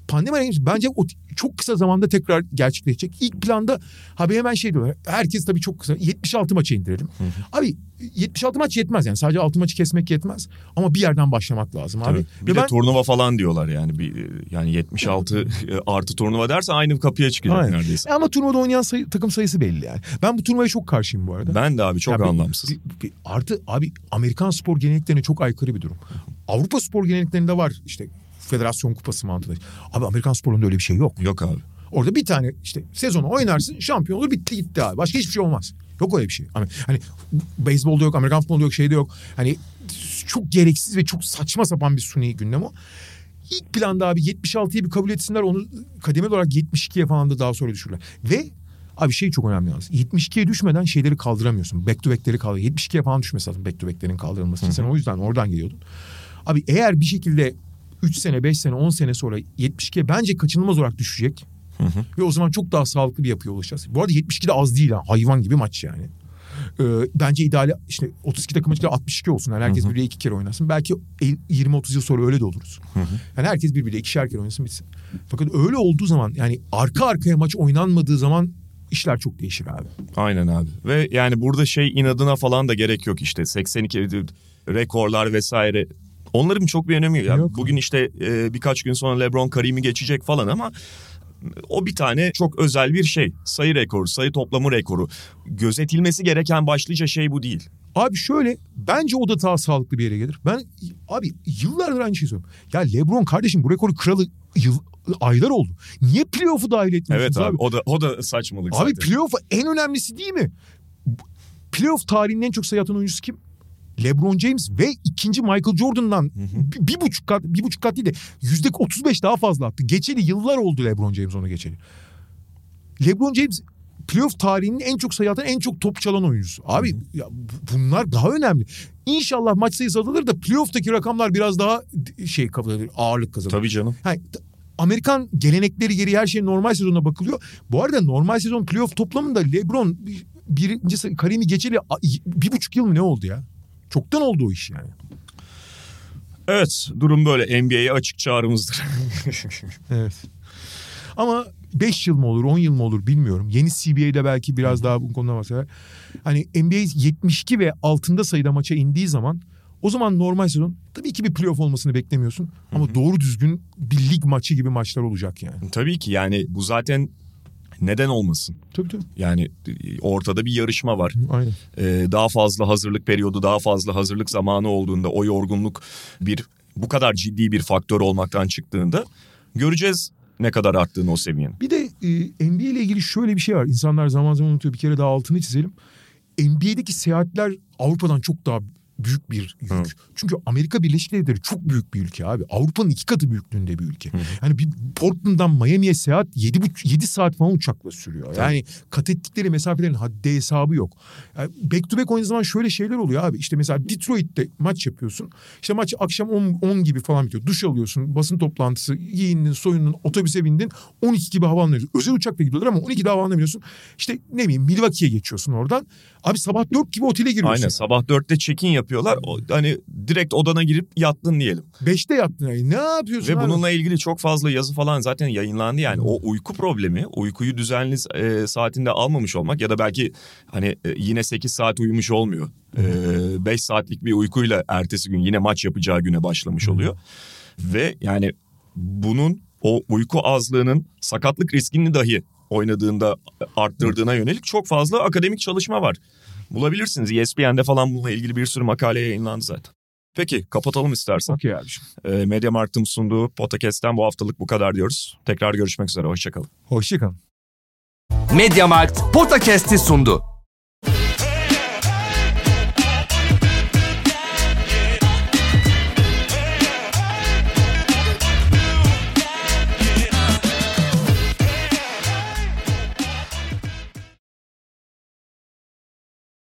Pandemi bence o çok kısa zamanda tekrar gerçekleşecek. İlk planda abi hemen şey diyorlar. Herkes tabii çok kısa 76 maça indirelim. Abi 76 maç yetmez yani sadece 6 maçı kesmek yetmez. Ama bir yerden başlamak lazım abi. Tabii. Bir Ve de ben- turnuva falan diyorlar yani bir yani 76 artı turnuva derse aynı kapıya çıkacak Aynen. neredeyse. E Ama turnuvada oynayan sayı, takım sayısı belli yani. Ben bu turnuvaya çok karşıyım bu arada. Ben de abi çok Ya bir- anlamsız. bir- bir- artı abi Amerikan spor geleneklerine çok aykırı bir durum. Avrupa spor geleneklerinde var işte federasyon kupası mantığında. Abi Amerikan sporunda öyle bir şey yok. Yok abi. Orada bir tane işte sezonu oynarsın şampiyon olur bitti gitti abi. Başka hiçbir şey olmaz. Yok öyle bir şey. Hani, hani beyzbolda yok, Amerikan futbolunda yok, şeyde yok. Hani çok gereksiz ve çok saçma sapan bir suni gündem o. İlk planda abi 76'yı bir kabul etsinler onu kademeli olarak 72'ye falan da daha sonra düşürürler. Ve abi şey çok önemli yalnız. 72'ye düşmeden şeyleri kaldıramıyorsun. Back to back'leri kaldır. 72'ye falan düşmesi lazım back to back'lerin kaldırılması için. Sen o yüzden oradan geliyordun. Abi eğer bir şekilde 3 sene, 5 sene, 10 sene sonra 72'ye bence kaçınılmaz olarak düşecek. Ve o zaman çok daha sağlıklı bir yapıya ulaşacağız. Bu arada 72 de az değil ha. Hayvan gibi maç yani. Ee, bence ideali işte 32 takım maçları 62 olsun. Yani herkes birbiriyle iki kere oynasın. Belki el- 20-30 yıl sonra öyle de oluruz. Yani herkes birbiriyle ikişer kere oynasın bitsin. Fakat öyle olduğu zaman yani arka arkaya maç oynanmadığı zaman işler çok değişir abi. Aynen abi. Ve yani burada şey inadına falan da gerek yok işte 82 rekorlar vesaire. Onların çok bir önemi yok. Yani Yok. Bugün işte e, birkaç gün sonra LeBron Karim'i geçecek falan ama o bir tane çok özel bir şey. Sayı rekoru, sayı toplamı rekoru. Gözetilmesi gereken başlıca şey bu değil. Abi şöyle bence o da daha sağlıklı bir yere gelir. Ben abi yıllardır aynı şeyi söylüyorum. Ya Lebron kardeşim bu rekoru kralı yıl, aylar oldu. Niye playoff'u dahil etmiyorsunuz Evet abi, o da o da saçmalık Abi zaten. playoff en önemlisi değil mi? Playoff tarihinin en çok sayı atan oyuncusu kim? LeBron James ve ikinci Michael Jordan'dan bir, bir buçuk kat, bir buçuk kat değil de yüzde 35 daha fazla attı. Geçeli yıllar oldu LeBron James onu geçeli. LeBron James playoff tarihinin en çok sayı atan, en çok top çalan oyuncusu. Abi ya bu- bunlar daha önemli. İnşallah maç sayısı azalır da playoff'taki rakamlar biraz daha şey ağırlık kazanır. Tabii canım. T- Amerikan gelenekleri gereği her şey normal sezona bakılıyor. Bu arada normal sezon playoff toplamında LeBron bir- birinci Karim'i geçeli bir buçuk yıl mı ne oldu ya? Çoktan oldu o iş yani. Evet durum böyle NBA'ye açık çağrımızdır. Evet. Ama 5 yıl mı olur 10 yıl mı olur bilmiyorum. Yeni CBA'de belki biraz daha bu konuda bahseder. Hani NBA 72 ve altında sayıda maça indiği zaman o zaman normal sezon tabii ki bir playoff olmasını beklemiyorsun. Ama doğru düzgün bir lig maçı gibi maçlar olacak yani. Tabii ki yani bu zaten neden olmasın? Tabii tabii. Yani e, ortada bir yarışma var. Aynen. Ee, daha fazla hazırlık periyodu, daha fazla hazırlık zamanı olduğunda o yorgunluk bir bu kadar ciddi bir faktör olmaktan çıktığında göreceğiz ne kadar arttığını o seviyenin. Bir de e, NBA ile ilgili şöyle bir şey var. İnsanlar zaman zaman unutuyor. Bir kere daha altını çizelim. NBA'deki seyahatler Avrupa'dan çok daha büyük bir yük. Hı. Çünkü Amerika Birleşik Devletleri çok büyük bir ülke abi. Avrupa'nın iki katı büyüklüğünde bir ülke. Yani bir Portland'dan Miami'ye seyahat 7, 7 saat falan uçakla sürüyor. Yani kat ettikleri mesafelerin haddi hesabı yok. Yani back to back oynadığı zaman şöyle şeyler oluyor abi. İşte mesela Detroit'te maç yapıyorsun. İşte maç akşam 10, 10 gibi falan bitiyor. Duş alıyorsun, basın toplantısı, giyindin, soyundun, otobüse bindin. 12 gibi havaalanına Özel uçakla gidiyorlar ama 12'de havaalanına biniyorsun. İşte ne bileyim Milwaukee'ye geçiyorsun oradan. Abi sabah 4 gibi otele giriyorsun. Aynen sabah dörtte check-in yapıyorlar. O, hani direkt odana girip yattın diyelim. 5'te yattın. Yani. Ne yapıyorsun Ve abi? bununla ilgili çok fazla yazı falan zaten yayınlandı yani. O uyku problemi, uykuyu düzenli e, saatinde almamış olmak ya da belki hani e, yine 8 saat uyumuş olmuyor. 5 saatlik bir uykuyla ertesi gün yine maç yapacağı güne başlamış oluyor. Ve yani bunun o uyku azlığının sakatlık riskini dahi oynadığında arttırdığına yönelik çok fazla akademik çalışma var. Bulabilirsiniz. ESPN'de falan bununla ilgili bir sürü makale yayınlandı zaten. Peki kapatalım istersen. Okey abiciğim. Ee, Media Markt'ın sunduğu podcast'ten bu haftalık bu kadar diyoruz. Tekrar görüşmek üzere. Hoşçakalın. Hoşçakalın. Mediamarkt Podcast'i sundu.